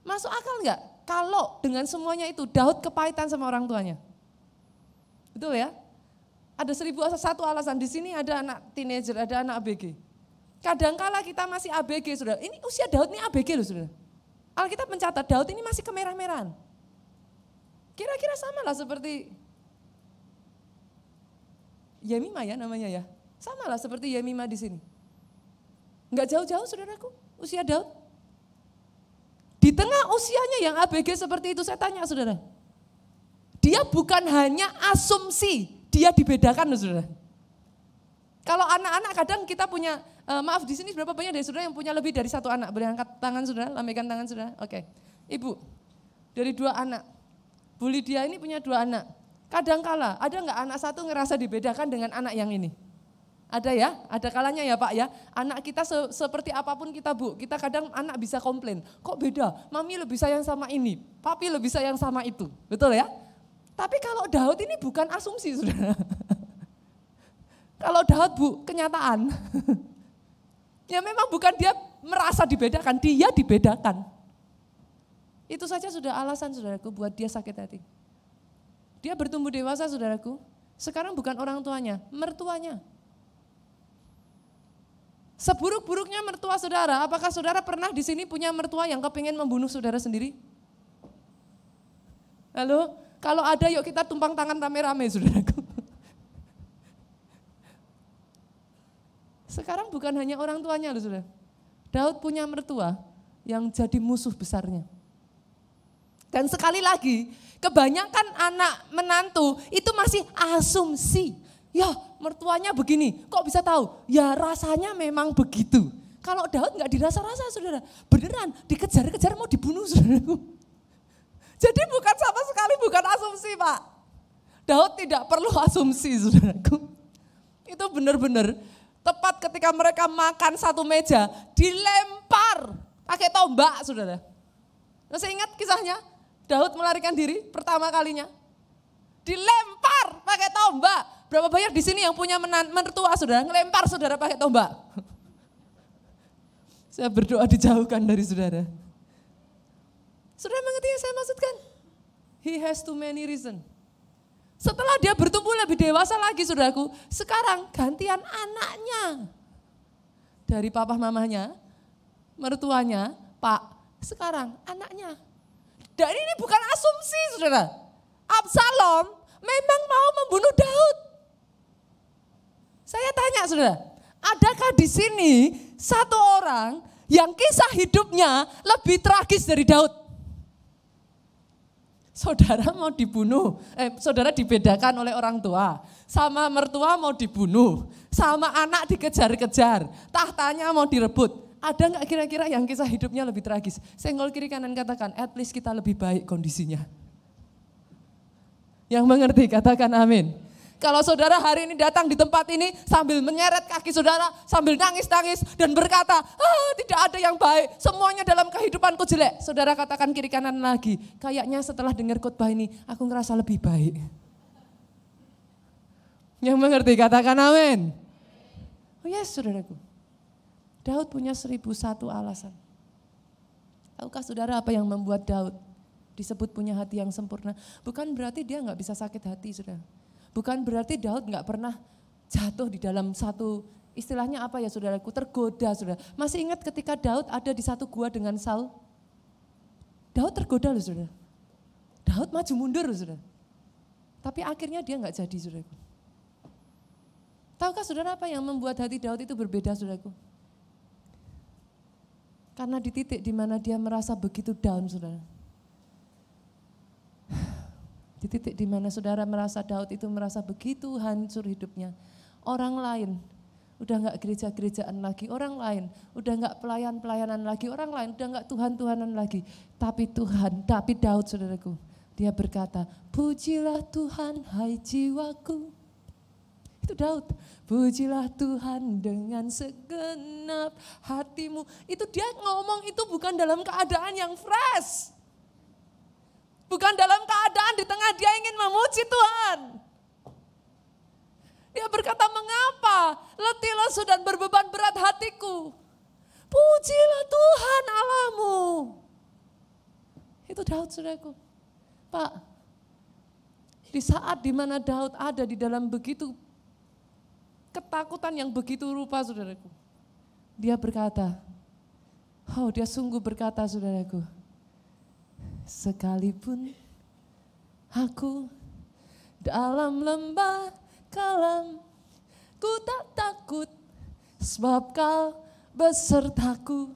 masuk akal nggak? Kalau dengan semuanya itu Daud kepahitan sama orang tuanya. Betul ya? Ada seribu satu alasan, di sini ada anak teenager, ada anak ABG. Kadangkala kita masih ABG saudara, ini usia Daud ini ABG loh saudara. Alkitab mencatat Daud ini masih kemerah-merahan. Kira-kira sama lah seperti Yemima ya namanya ya. Sama lah seperti Yemima di sini. Enggak jauh-jauh saudaraku, usia Daud. Di tengah usianya yang ABG seperti itu saya tanya saudara. Dia bukan hanya asumsi, dia dibedakan loh saudara. Kalau anak-anak kadang kita punya Uh, maaf di sini berapa banyak dari saudara yang punya lebih dari satu anak? Boleh angkat tangan saudara, lambaikan tangan saudara. Oke. Ibu, dari dua anak. Bu Lydia ini punya dua anak. Kadang kala, ada nggak anak satu ngerasa dibedakan dengan anak yang ini? Ada ya, ada kalanya ya Pak ya. Anak kita se seperti apa pun kita Bu, kita kadang anak bisa komplain. Kok beda? Mami lebih sayang sama ini, papi lebih sayang sama itu. Betul ya? Tapi kalau Daud ini bukan asumsi saudara. kalau Daud Bu, kenyataan. Ya memang bukan dia merasa dibedakan, dia dibedakan. Itu saja sudah alasan saudaraku buat dia sakit hati. Dia bertumbuh dewasa saudaraku, sekarang bukan orang tuanya, mertuanya. Seburuk-buruknya mertua saudara, apakah saudara pernah di sini punya mertua yang kepingin membunuh saudara sendiri? Halo, kalau ada yuk kita tumpang tangan rame-rame saudaraku. Sekarang bukan hanya orang tuanya loh sudah. Daud punya mertua yang jadi musuh besarnya. Dan sekali lagi, kebanyakan anak menantu itu masih asumsi. Ya mertuanya begini, kok bisa tahu? Ya rasanya memang begitu. Kalau Daud nggak dirasa-rasa saudara, beneran dikejar-kejar mau dibunuh saudaraku. Jadi bukan sama sekali bukan asumsi pak. Daud tidak perlu asumsi saudaraku. Itu benar-benar Tepat ketika mereka makan satu meja, dilempar pakai tombak, saudara. Masih ingat kisahnya? Daud melarikan diri pertama kalinya. Dilempar pakai tombak. Berapa banyak di sini yang punya mertua saudara, ngelempar saudara pakai tombak. Saya berdoa dijauhkan dari saudara. Saudara mengerti yang saya maksudkan? He has too many reasons. Setelah dia bertumbuh lebih dewasa lagi saudaraku, sekarang gantian anaknya. Dari papa mamanya, mertuanya, pak, sekarang anaknya. Dan ini bukan asumsi saudara. Absalom memang mau membunuh Daud. Saya tanya saudara, adakah di sini satu orang yang kisah hidupnya lebih tragis dari Daud? Saudara mau dibunuh, eh, saudara dibedakan oleh orang tua, sama mertua mau dibunuh, sama anak dikejar-kejar, tahtanya mau direbut. Ada nggak kira-kira yang kisah hidupnya lebih tragis? Senggol kiri kanan katakan, at least kita lebih baik kondisinya. Yang mengerti katakan amin. Kalau saudara hari ini datang di tempat ini sambil menyeret kaki saudara, sambil nangis-nangis dan berkata, ah, tidak ada yang baik, semuanya dalam kehidupanku jelek. Saudara katakan kiri kanan lagi, kayaknya setelah dengar khotbah ini aku ngerasa lebih baik. Yang mengerti katakan amin. Oh yes saudaraku. Daud punya seribu satu alasan. Tahukah saudara apa yang membuat Daud disebut punya hati yang sempurna. Bukan berarti dia nggak bisa sakit hati, saudara. Bukan berarti Daud nggak pernah jatuh di dalam satu istilahnya apa ya saudaraku tergoda saudara. Masih ingat ketika Daud ada di satu gua dengan Saul? Daud tergoda loh saudara. Daud maju mundur loh saudara. Tapi akhirnya dia nggak jadi saudaraku. Tahukah saudara apa yang membuat hati Daud itu berbeda saudaraku? Karena di titik di mana dia merasa begitu down saudara di titik di mana saudara merasa Daud itu merasa begitu hancur hidupnya. Orang lain udah nggak gereja-gerejaan lagi, orang lain udah nggak pelayan-pelayanan lagi, orang lain udah nggak Tuhan-Tuhanan lagi. Tapi Tuhan, tapi Daud saudaraku, dia berkata, pujilah Tuhan hai jiwaku. Itu Daud, pujilah Tuhan dengan segenap hatimu. Itu dia ngomong itu bukan dalam keadaan yang fresh. Bukan dalam keadaan di tengah dia ingin memuji Tuhan. Dia berkata, mengapa letih lesu berbeban berat hatiku. Pujilah Tuhan Allahmu. Itu Daud saudaraku. Pak, di saat di mana Daud ada di dalam begitu ketakutan yang begitu rupa saudaraku. Dia berkata, oh dia sungguh berkata saudaraku, Sekalipun aku dalam lembah kalam, ku tak takut sebab kau besertaku.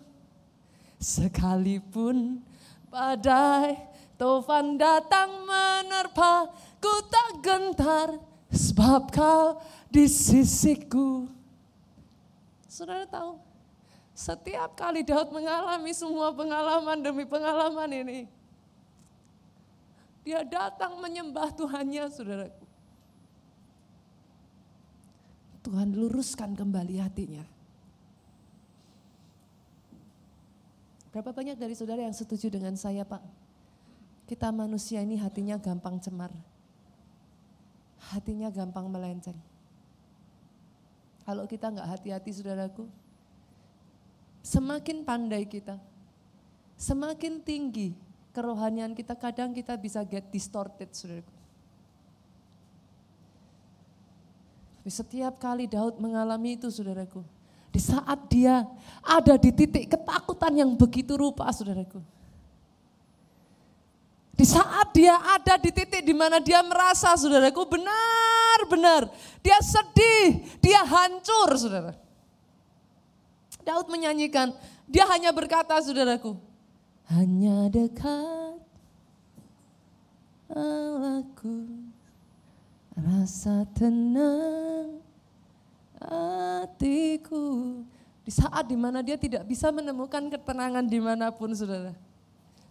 Sekalipun badai tofan datang menerpa, ku tak gentar sebab kau di sisiku. Saudara tahu, setiap kali Daud mengalami semua pengalaman demi pengalaman ini, dia datang menyembah Tuhannya, saudaraku. Tuhan luruskan kembali hatinya. Berapa banyak dari saudara yang setuju dengan saya Pak? Kita manusia ini hatinya gampang cemar. Hatinya gampang melenceng. Kalau kita nggak hati-hati saudaraku, semakin pandai kita, semakin tinggi kerohanian kita kadang kita bisa get distorted saudaraku. Tapi setiap kali Daud mengalami itu saudaraku. Di saat dia ada di titik ketakutan yang begitu rupa saudaraku. Di saat dia ada di titik di mana dia merasa saudaraku benar-benar dia sedih, dia hancur saudara. Daud menyanyikan, dia hanya berkata saudaraku, hanya dekat Allahku rasa tenang hatiku di saat di mana dia tidak bisa menemukan ketenangan di mana pun saudara.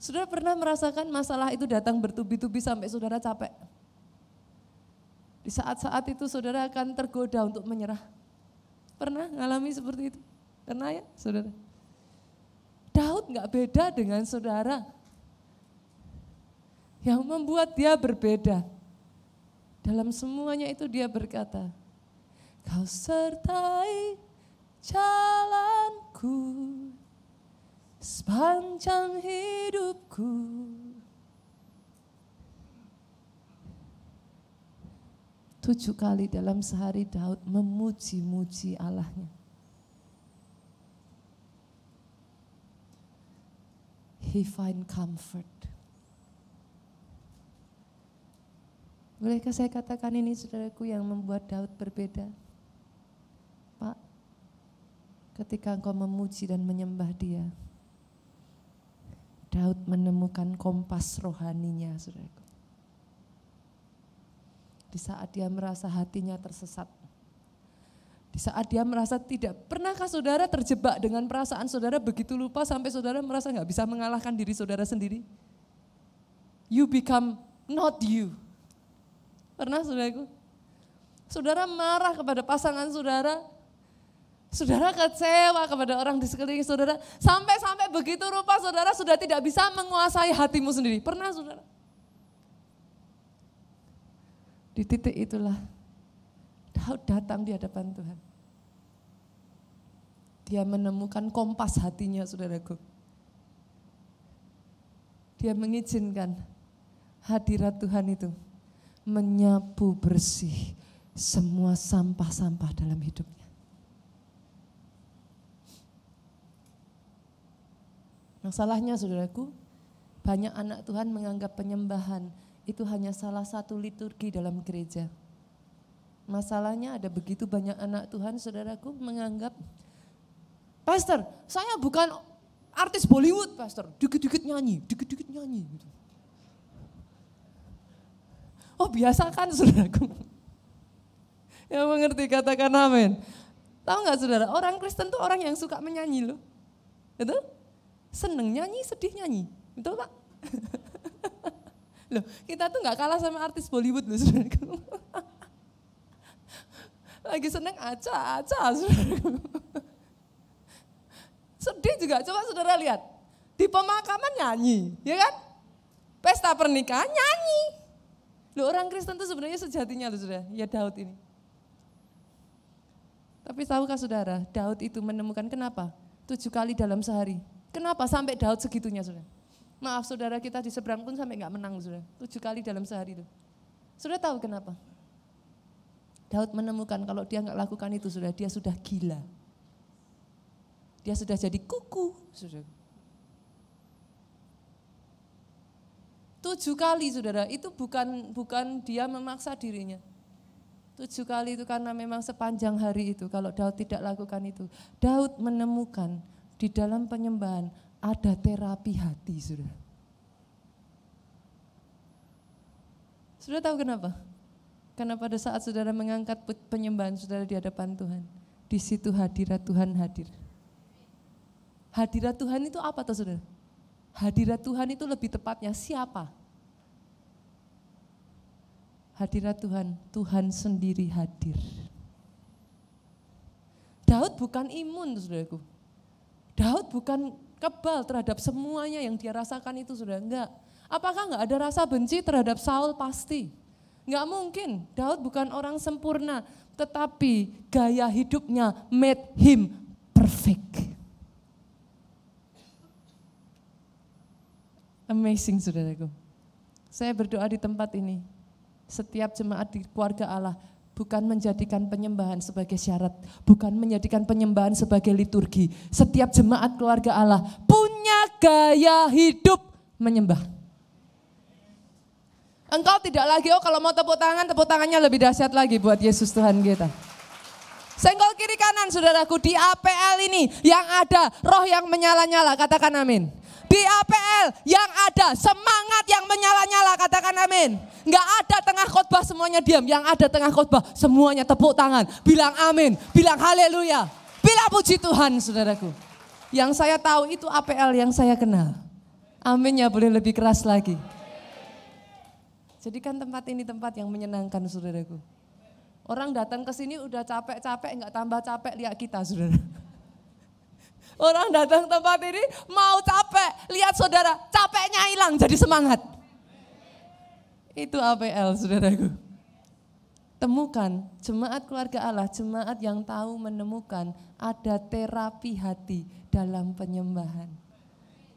Saudara pernah merasakan masalah itu datang bertubi-tubi sampai saudara capek? Di saat-saat itu saudara akan tergoda untuk menyerah. Pernah ngalami seperti itu? Pernah ya saudara? Daud nggak beda dengan saudara. Yang membuat dia berbeda. Dalam semuanya itu dia berkata, Kau sertai jalanku sepanjang hidupku. Tujuh kali dalam sehari Daud memuji-muji Allahnya. He find comfort. Bolehkah saya katakan ini saudaraku yang membuat Daud berbeda? Pak, ketika engkau memuji dan menyembah dia, Daud menemukan kompas rohaninya saudaraku. Di saat dia merasa hatinya tersesat, di saat dia merasa tidak, pernahkah saudara terjebak dengan perasaan saudara begitu lupa sampai saudara merasa nggak bisa mengalahkan diri saudara sendiri? You become not you. Pernah saudaraku? Saudara marah kepada pasangan saudara, Saudara kecewa kepada orang di sekeliling saudara, sampai-sampai begitu rupa saudara sudah tidak bisa menguasai hatimu sendiri. Pernah saudara? Di titik itulah Daud datang di hadapan Tuhan. Dia menemukan kompas hatinya saudaraku. Dia mengizinkan hadirat Tuhan itu menyapu bersih semua sampah-sampah dalam hidupnya. Masalahnya saudaraku, banyak anak Tuhan menganggap penyembahan itu hanya salah satu liturgi dalam gereja. Masalahnya ada begitu banyak anak Tuhan, saudaraku, menganggap, Pastor, saya bukan artis Bollywood, Pastor. Dikit-dikit nyanyi, dikit-dikit nyanyi. Gitu. Oh biasa kan, saudaraku. Yang mengerti katakan amin. Tahu nggak saudara, orang Kristen tuh orang yang suka menyanyi loh. Itu? Seneng nyanyi, sedih nyanyi. Betul Pak? loh, kita tuh nggak kalah sama artis Bollywood loh saudaraku. Lagi seneng aja, aja. Sedih juga, coba saudara lihat. Di pemakaman nyanyi, ya kan? Pesta pernikahan nyanyi. Loh orang Kristen itu sebenarnya sejatinya loh saudara, ya Daud ini. Tapi tahukah saudara, Daud itu menemukan kenapa? Tujuh kali dalam sehari. Kenapa sampai Daud segitunya saudara? Maaf saudara kita di seberang pun sampai nggak menang saudara. Tujuh kali dalam sehari itu. Saudara tahu kenapa? Daud menemukan kalau dia nggak lakukan itu sudah dia sudah gila. Dia sudah jadi kuku. Sudah. Tujuh kali saudara, itu bukan bukan dia memaksa dirinya. Tujuh kali itu karena memang sepanjang hari itu, kalau Daud tidak lakukan itu. Daud menemukan di dalam penyembahan ada terapi hati saudara. Sudah tahu kenapa? Karena pada saat saudara mengangkat penyembahan saudara di hadapan Tuhan, di situ hadirat Tuhan hadir. Hadirat Tuhan itu apa tuh saudara? Hadirat Tuhan itu lebih tepatnya siapa? Hadirat Tuhan, Tuhan sendiri hadir. Daud bukan imun saudaraku. Daud bukan kebal terhadap semuanya yang dia rasakan itu sudah enggak. Apakah enggak ada rasa benci terhadap Saul? Pasti. Nggak mungkin, Daud bukan orang sempurna, tetapi gaya hidupnya made him perfect. Amazing saudaraku. Saya berdoa di tempat ini, setiap jemaat di keluarga Allah bukan menjadikan penyembahan sebagai syarat, bukan menjadikan penyembahan sebagai liturgi. Setiap jemaat keluarga Allah punya gaya hidup menyembah. Engkau tidak lagi, oh kalau mau tepuk tangan, tepuk tangannya lebih dahsyat lagi buat Yesus Tuhan kita. Senggol kiri kanan saudaraku di APL ini yang ada roh yang menyala-nyala, katakan amin. Di APL yang ada semangat yang menyala-nyala, katakan amin. Enggak ada tengah khotbah semuanya diam, yang ada tengah khotbah semuanya tepuk tangan, bilang amin, bilang haleluya, bilang puji Tuhan saudaraku. Yang saya tahu itu APL yang saya kenal. Aminnya boleh lebih keras lagi. Jadikan tempat ini tempat yang menyenangkan saudaraku. Orang datang ke sini udah capek-capek, nggak tambah capek lihat kita saudara. Orang datang tempat ini mau capek, lihat saudara, capeknya hilang jadi semangat. Itu APL saudaraku. Temukan jemaat keluarga Allah, jemaat yang tahu menemukan ada terapi hati dalam penyembahan.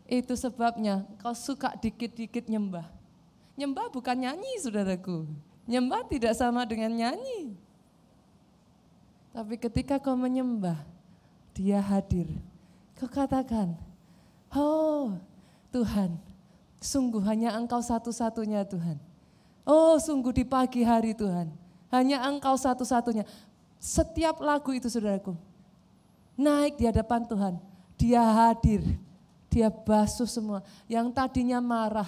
Itu sebabnya kau suka dikit-dikit nyembah Nyembah bukan nyanyi saudaraku. Nyembah tidak sama dengan nyanyi. Tapi ketika kau menyembah, dia hadir. Kau katakan, oh Tuhan, sungguh hanya engkau satu-satunya Tuhan. Oh sungguh di pagi hari Tuhan, hanya engkau satu-satunya. Setiap lagu itu saudaraku, naik di hadapan Tuhan, dia hadir, dia basuh semua. Yang tadinya marah,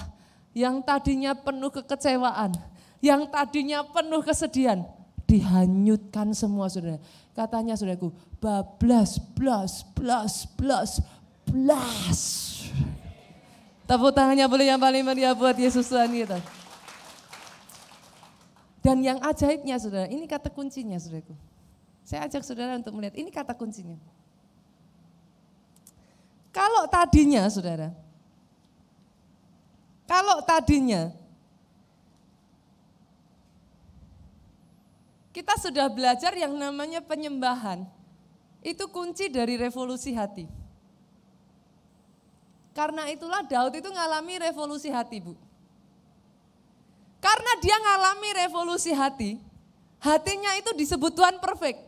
yang tadinya penuh kekecewaan, yang tadinya penuh kesedihan, dihanyutkan semua saudara. Katanya saudaraku, bablas, blas, blas, blas, blas. Tepuk tangannya boleh yang paling meriah buat Yesus Tuhan kita. Dan yang ajaibnya saudara, ini kata kuncinya saudaraku. Saya ajak saudara untuk melihat, ini kata kuncinya. Kalau tadinya saudara, kalau tadinya Kita sudah belajar yang namanya penyembahan. Itu kunci dari revolusi hati. Karena itulah Daud itu ngalami revolusi hati, Bu. Karena dia ngalami revolusi hati, hatinya itu disebut Tuhan perfect.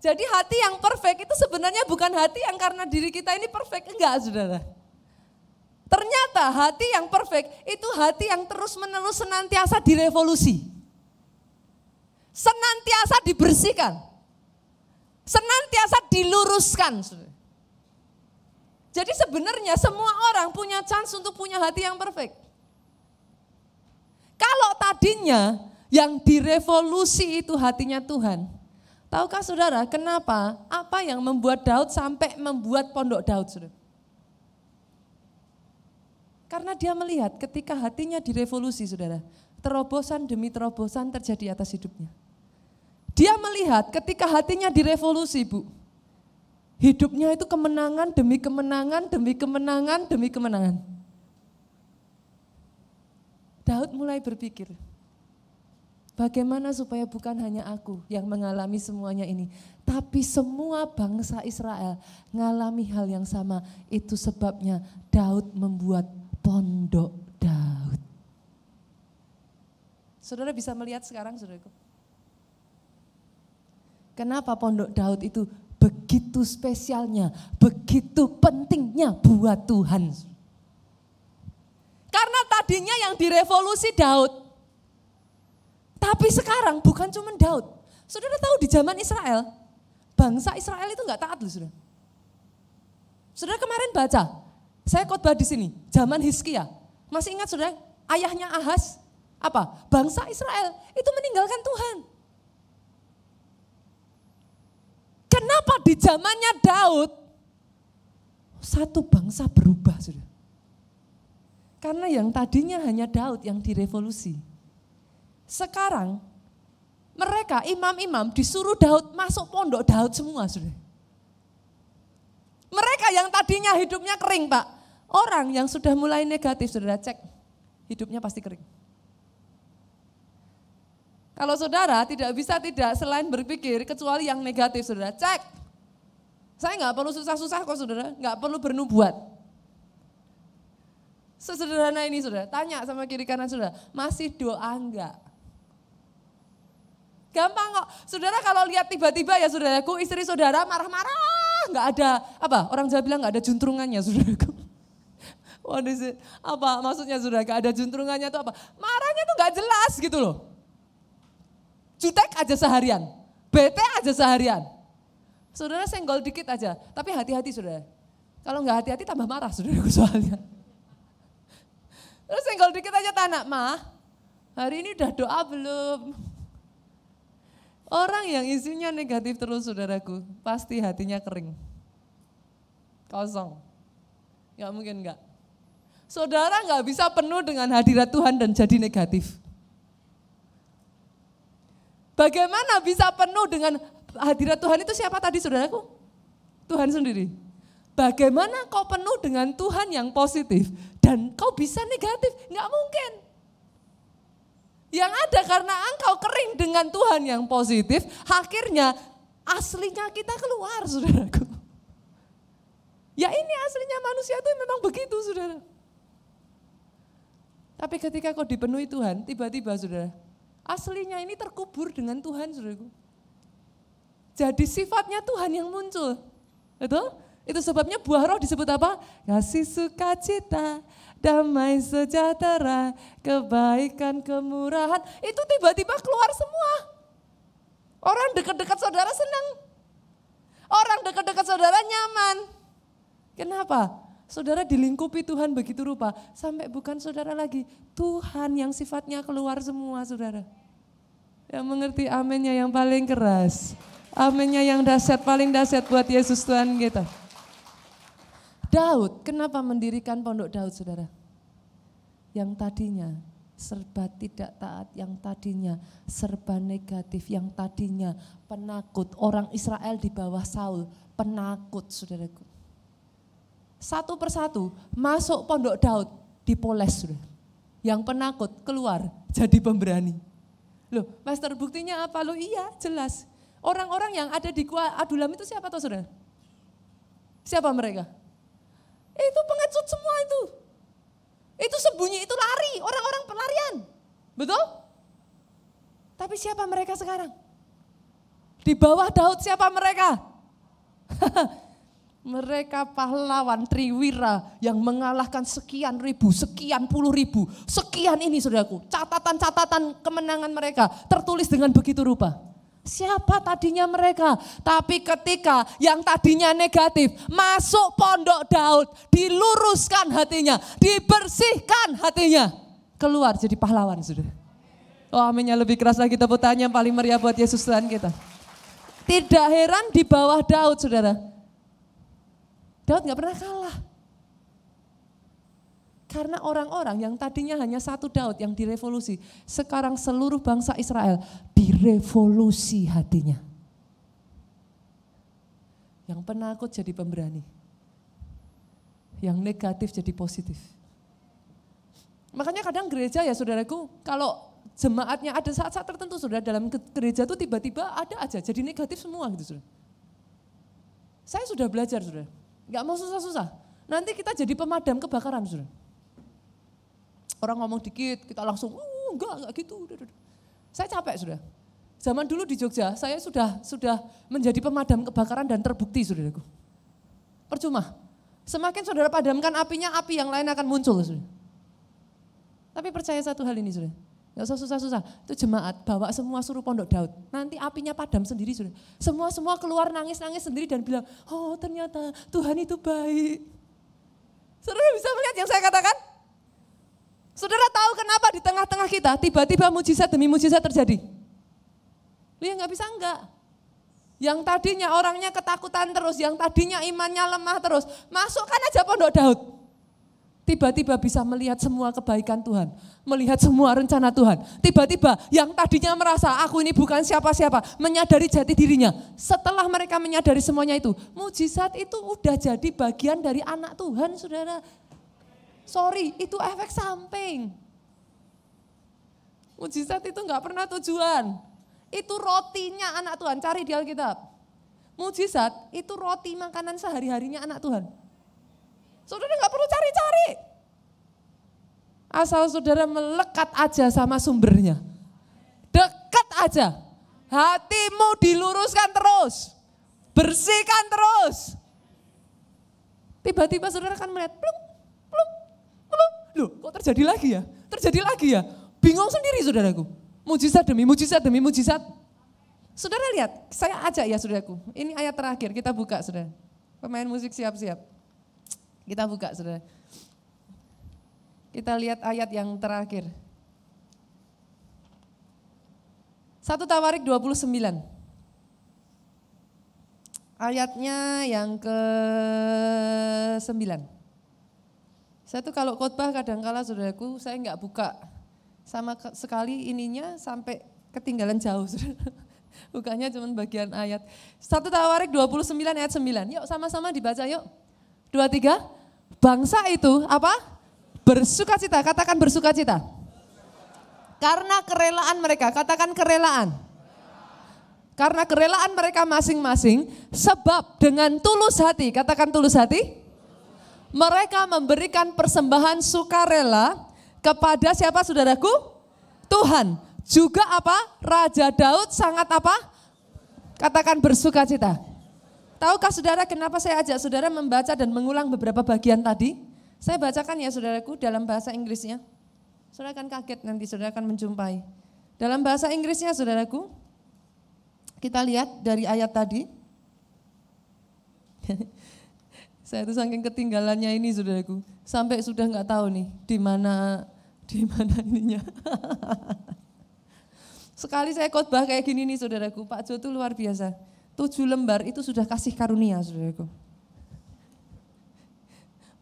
Jadi hati yang perfect itu sebenarnya bukan hati yang karena diri kita ini perfect, enggak saudara. Ternyata hati yang perfect itu hati yang terus menerus senantiasa direvolusi senantiasa dibersihkan. Senantiasa diluruskan. Jadi sebenarnya semua orang punya chance untuk punya hati yang perfect. Kalau tadinya yang direvolusi itu hatinya Tuhan. Tahukah saudara kenapa? Apa yang membuat Daud sampai membuat pondok Daud saudara? Karena dia melihat ketika hatinya direvolusi saudara. Terobosan demi terobosan terjadi atas hidupnya. Dia melihat ketika hatinya direvolusi, Bu. Hidupnya itu kemenangan demi kemenangan, demi kemenangan, demi kemenangan. Daud mulai berpikir, bagaimana supaya bukan hanya aku yang mengalami semuanya ini, tapi semua bangsa Israel mengalami hal yang sama. Itu sebabnya Daud membuat pondok Daud. Saudara bisa melihat sekarang, saudaraku. Kenapa Pondok Daud itu begitu spesialnya, begitu pentingnya buat Tuhan. Karena tadinya yang direvolusi Daud. Tapi sekarang bukan cuma Daud. Saudara tahu di zaman Israel, bangsa Israel itu enggak taat loh saudara. Saudara kemarin baca, saya khotbah di sini, zaman Hizkia. Masih ingat saudara, ayahnya Ahas, apa? Bangsa Israel itu meninggalkan Tuhan. Kenapa di zamannya Daud satu bangsa berubah sudah? Karena yang tadinya hanya Daud yang direvolusi. Sekarang mereka imam-imam disuruh Daud masuk pondok Daud semua sudah. Mereka yang tadinya hidupnya kering pak. Orang yang sudah mulai negatif sudah cek hidupnya pasti kering. Kalau saudara tidak bisa tidak selain berpikir kecuali yang negatif saudara. Cek. Saya nggak perlu susah-susah kok saudara, nggak perlu bernubuat. Sesederhana ini saudara, tanya sama kiri kanan saudara, masih doa enggak? Gampang kok. Saudara kalau lihat tiba-tiba ya saudaraku, istri saudara marah-marah, nggak ada apa? Orang Jawa bilang nggak ada juntrungannya saudaraku. What is it? Apa maksudnya saudara? Gak ada juntrungannya itu apa? Marahnya tuh nggak jelas gitu loh. Jutek aja seharian, bete aja seharian. Saudara senggol dikit aja, tapi hati-hati saudara. Kalau nggak hati-hati tambah marah saudara soalnya. Terus senggol dikit aja tanah, mah hari ini udah doa belum? Orang yang isinya negatif terus saudaraku, pasti hatinya kering. Kosong. Gak mungkin enggak. Saudara nggak bisa penuh dengan hadirat Tuhan dan jadi negatif. Bagaimana bisa penuh dengan hadirat Tuhan itu siapa tadi saudaraku? Tuhan sendiri. Bagaimana kau penuh dengan Tuhan yang positif dan kau bisa negatif? Enggak mungkin. Yang ada karena engkau kering dengan Tuhan yang positif, akhirnya aslinya kita keluar saudaraku. Ya ini aslinya manusia itu memang begitu saudara. Tapi ketika kau dipenuhi Tuhan, tiba-tiba saudara, Aslinya ini terkubur dengan Tuhan, saudaraku. Jadi sifatnya Tuhan yang muncul. Betul? Itu sebabnya buah roh disebut apa? Kasih sukacita, damai sejahtera, kebaikan, kemurahan. Itu tiba-tiba keluar semua. Orang dekat-dekat saudara senang. Orang dekat-dekat saudara nyaman. Kenapa? Saudara dilingkupi Tuhan begitu rupa. Sampai bukan saudara lagi. Tuhan yang sifatnya keluar semua saudara. Yang mengerti aminnya yang paling keras. Aminnya yang dahsyat, paling dahsyat buat Yesus Tuhan kita. Daud, kenapa mendirikan pondok Daud saudara? Yang tadinya serba tidak taat, yang tadinya serba negatif, yang tadinya penakut. Orang Israel di bawah Saul, penakut saudaraku. Satu persatu masuk pondok Daud, dipoles sudah. Yang penakut keluar jadi pemberani. Loh, master buktinya apa? Loh iya, jelas. Orang-orang yang ada di gua Adulam itu siapa tuh saudara? Siapa mereka? Itu pengecut semua itu. Itu sembunyi, itu lari, orang-orang pelarian. Betul? Tapi siapa mereka sekarang? Di bawah Daud siapa mereka? mereka pahlawan Triwira yang mengalahkan sekian ribu, sekian puluh ribu, sekian ini saudaraku. Catatan-catatan kemenangan mereka tertulis dengan begitu rupa. Siapa tadinya mereka? Tapi ketika yang tadinya negatif masuk pondok Daud, diluruskan hatinya, dibersihkan hatinya, keluar jadi pahlawan sudah. Oh aminnya lebih keras lagi tepuk tangan yang paling meriah buat Yesus Tuhan kita. Tidak heran di bawah Daud saudara. Daud nggak pernah kalah. Karena orang-orang yang tadinya hanya satu Daud yang direvolusi, sekarang seluruh bangsa Israel direvolusi hatinya. Yang penakut jadi pemberani. Yang negatif jadi positif. Makanya kadang gereja ya saudaraku, kalau jemaatnya ada saat-saat tertentu sudah dalam gereja itu tiba-tiba ada aja jadi negatif semua gitu sudah. Saya sudah belajar sudah, nggak mau susah-susah. Nanti kita jadi pemadam kebakaran sudah. Orang ngomong dikit, kita langsung, oh, enggak, enggak gitu. Saya capek sudah. Zaman dulu di Jogja, saya sudah sudah menjadi pemadam kebakaran dan terbukti, saudaraku. Percuma. Semakin saudara padamkan apinya, api yang lain akan muncul. Saudara. Tapi percaya satu hal ini, saudara. Gak usah susah-susah. Itu jemaat bawa semua suruh pondok Daud. Nanti apinya padam sendiri sudah. Semua-semua keluar nangis-nangis sendiri dan bilang, oh ternyata Tuhan itu baik. Saudara bisa melihat yang saya katakan? Saudara tahu kenapa di tengah-tengah kita tiba-tiba mujizat demi mujizat terjadi? Lu ya nggak bisa enggak. Yang tadinya orangnya ketakutan terus, yang tadinya imannya lemah terus, masukkan aja pondok Daud. Tiba-tiba bisa melihat semua kebaikan Tuhan, melihat semua rencana Tuhan. Tiba-tiba yang tadinya merasa aku ini bukan siapa-siapa, menyadari jati dirinya. Setelah mereka menyadari semuanya itu, mujizat itu udah jadi bagian dari anak Tuhan, saudara. Sorry, itu efek samping. Mujizat itu nggak pernah tujuan. Itu rotinya anak Tuhan, cari di Alkitab. Mujizat itu roti makanan sehari-harinya anak Tuhan. Saudara nggak perlu cari-cari. Asal saudara melekat aja sama sumbernya. Dekat aja. Hatimu diluruskan terus. Bersihkan terus. Tiba-tiba saudara akan melihat, pluk, Loh kok terjadi lagi ya? Terjadi lagi ya? Bingung sendiri saudaraku. Mujizat demi mujizat demi mujizat. Saudara lihat, saya ajak ya saudaraku. Ini ayat terakhir, kita buka saudara. Pemain musik siap-siap. Kita buka saudara. Kita lihat ayat yang terakhir. Satu Tawarik 29. Ayatnya yang ke 9. Saya tuh kalau khotbah kadang-kala saudaraku saya nggak buka sama sekali ininya sampai ketinggalan jauh. Bukannya cuma bagian ayat. Satu Tawarik 29 ayat 9. Yuk sama-sama dibaca yuk. Dua tiga. Bangsa itu apa? Bersuka cita. Katakan bersuka cita. Karena kerelaan mereka. Katakan kerelaan. Karena kerelaan mereka masing-masing. Sebab dengan tulus hati. Katakan tulus hati mereka memberikan persembahan sukarela kepada siapa saudaraku? Tuhan. Juga apa? Raja Daud sangat apa? Katakan bersuka cita. Tahukah saudara kenapa saya ajak saudara membaca dan mengulang beberapa bagian tadi? Saya bacakan ya saudaraku dalam bahasa Inggrisnya. Saudara akan kaget nanti, saudara akan menjumpai. Dalam bahasa Inggrisnya saudaraku, kita lihat dari ayat tadi. saya itu saking ketinggalannya ini saudaraku, sampai sudah nggak tahu nih di mana di mana ininya. Sekali saya khotbah kayak gini nih saudaraku, Pak Jo itu luar biasa. Tujuh lembar itu sudah kasih karunia saudaraku.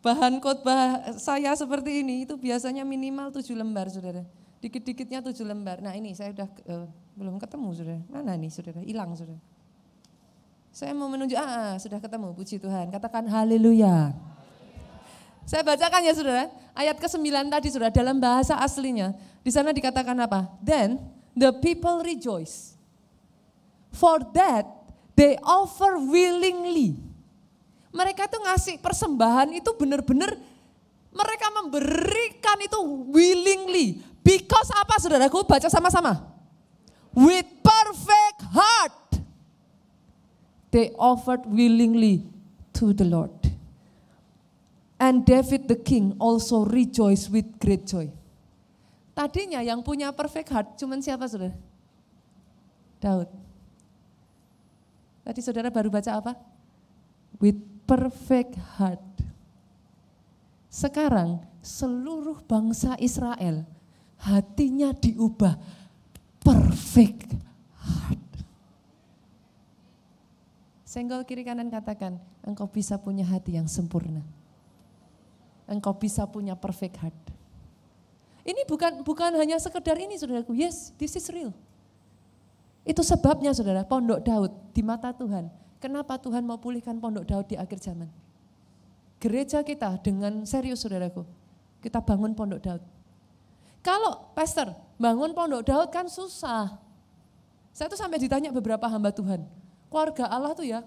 Bahan khotbah saya seperti ini itu biasanya minimal tujuh lembar saudara. Dikit-dikitnya tujuh lembar. Nah ini saya sudah uh, belum ketemu saudara. Mana nih saudara? Hilang saudara. Saya mau menunjuk, ah, ah sudah ketemu, puji Tuhan. Katakan haleluya. Saya bacakan ya saudara, ayat ke-9 tadi saudara, dalam bahasa aslinya. Di sana dikatakan apa? Then the people rejoice. For that they offer willingly. Mereka itu ngasih persembahan itu benar-benar mereka memberikan itu willingly. Because apa saudaraku? Baca sama-sama. With perfect heart. They offered willingly to the Lord. And David the king also rejoiced with great joy. Tadinya yang punya perfect heart cuman siapa saudara? Daud. Tadi saudara baru baca apa? With perfect heart. Sekarang seluruh bangsa Israel hatinya diubah perfect heart. Senggol kiri kanan katakan, engkau bisa punya hati yang sempurna. Engkau bisa punya perfect heart. Ini bukan bukan hanya sekedar ini saudaraku. Yes, this is real. Itu sebabnya saudara, pondok Daud di mata Tuhan. Kenapa Tuhan mau pulihkan pondok Daud di akhir zaman? Gereja kita dengan serius saudaraku, kita bangun pondok Daud. Kalau pastor bangun pondok Daud kan susah. Saya tuh sampai ditanya beberapa hamba Tuhan, keluarga Allah tuh ya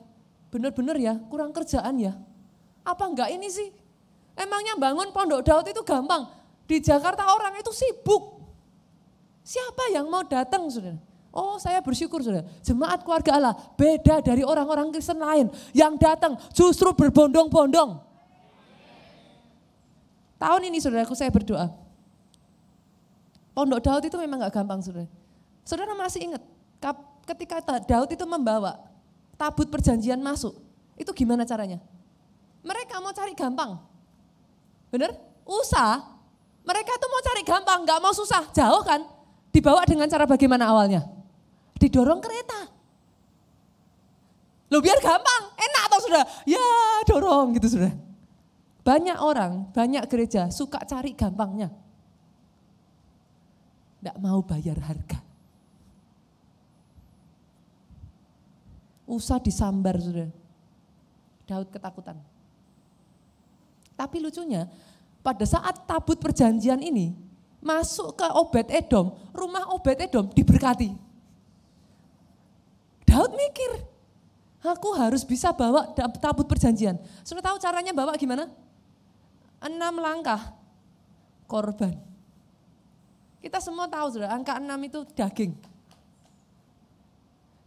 benar-benar ya kurang kerjaan ya. Apa enggak ini sih? Emangnya bangun pondok Daud itu gampang? Di Jakarta orang itu sibuk. Siapa yang mau datang saudara? Oh saya bersyukur saudara, jemaat keluarga Allah beda dari orang-orang Kristen lain yang datang justru berbondong-bondong. Tahun ini saudaraku saya berdoa. Pondok Daud itu memang gak gampang saudara. Saudara masih ingat ketika Daud itu membawa tabut perjanjian masuk, itu gimana caranya? Mereka mau cari gampang. Bener? Usah mereka tuh mau cari gampang, nggak mau susah, jauh kan? Dibawa dengan cara bagaimana awalnya? Didorong kereta. Lo biar gampang, enak atau sudah? Ya dorong gitu sudah. Banyak orang, banyak gereja suka cari gampangnya. Tidak mau bayar harga. Usah disambar sudah. Daud ketakutan. Tapi lucunya pada saat tabut perjanjian ini masuk ke Obed Edom, rumah Obed Edom diberkati. Daud mikir, aku harus bisa bawa tabut perjanjian. Sudah tahu caranya bawa gimana? Enam langkah korban. Kita semua tahu sudah, angka enam itu daging.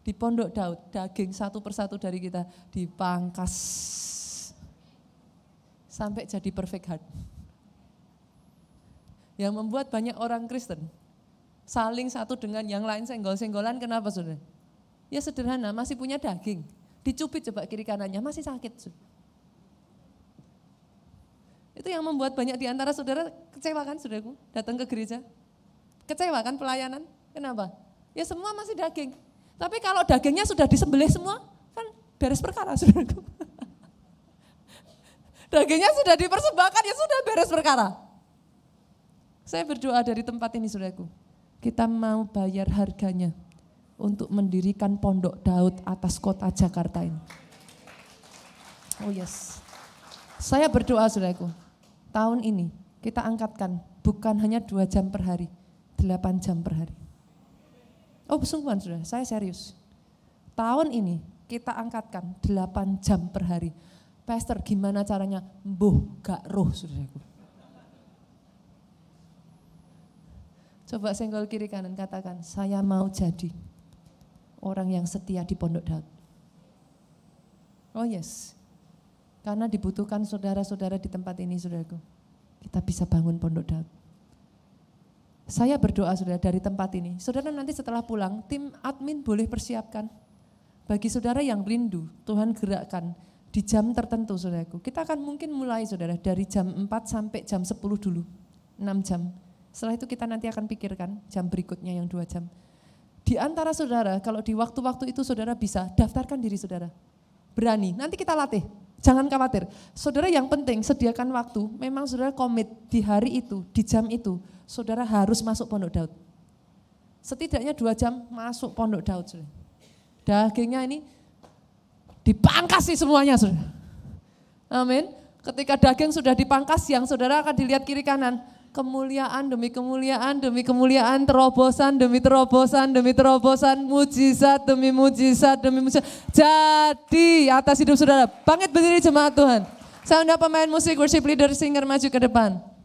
Di pondok Daud, daging satu persatu dari kita dipangkas sampai jadi perfect heart yang membuat banyak orang Kristen saling satu dengan yang lain senggol-senggolan kenapa saudara? Ya sederhana, masih punya daging. Dicubit coba kiri kanannya, masih sakit. Saudara. Itu yang membuat banyak di antara saudara kecewa kan saudaraku datang ke gereja. Kecewa kan pelayanan? Kenapa? Ya semua masih daging. Tapi kalau dagingnya sudah disembelih semua, kan beres perkara saudaraku. dagingnya sudah dipersembahkan, ya sudah beres perkara. Saya berdoa dari tempat ini saudaraku. Kita mau bayar harganya untuk mendirikan pondok Daud atas kota Jakarta ini. Oh yes. Saya berdoa saudaraku, tahun ini kita angkatkan bukan hanya dua jam per hari, delapan jam per hari. Oh sungguhan saudara, saya serius. Tahun ini kita angkatkan delapan jam per hari. Pastor gimana caranya? Mbuh gak roh saudaraku. Coba senggol kiri kanan katakan, saya mau jadi orang yang setia di pondok Daud. Oh yes. Karena dibutuhkan saudara-saudara di tempat ini, saudaraku. Kita bisa bangun pondok Daud. Saya berdoa saudara dari tempat ini. Saudara nanti setelah pulang, tim admin boleh persiapkan. Bagi saudara yang rindu, Tuhan gerakkan di jam tertentu saudaraku. Kita akan mungkin mulai saudara dari jam 4 sampai jam 10 dulu. 6 jam. Setelah itu kita nanti akan pikirkan jam berikutnya yang 2 jam. Di antara saudara, kalau di waktu-waktu itu saudara bisa daftarkan diri saudara. Berani, nanti kita latih. Jangan khawatir. Saudara yang penting sediakan waktu. Memang saudara komit di hari itu, di jam itu, saudara harus masuk pondok Daud. Setidaknya dua jam masuk pondok Daud. Saudara. Dagingnya ini dipangkas sih semuanya. Saudara. Amin. Ketika daging sudah dipangkas, yang saudara akan dilihat kiri kanan kemuliaan demi kemuliaan demi kemuliaan, terobosan demi terobosan demi terobosan, mujizat demi mujizat demi mujizat. Jadi atas hidup saudara, bangkit berdiri jemaat Tuhan. Saya undang pemain musik, worship leader, singer maju ke depan.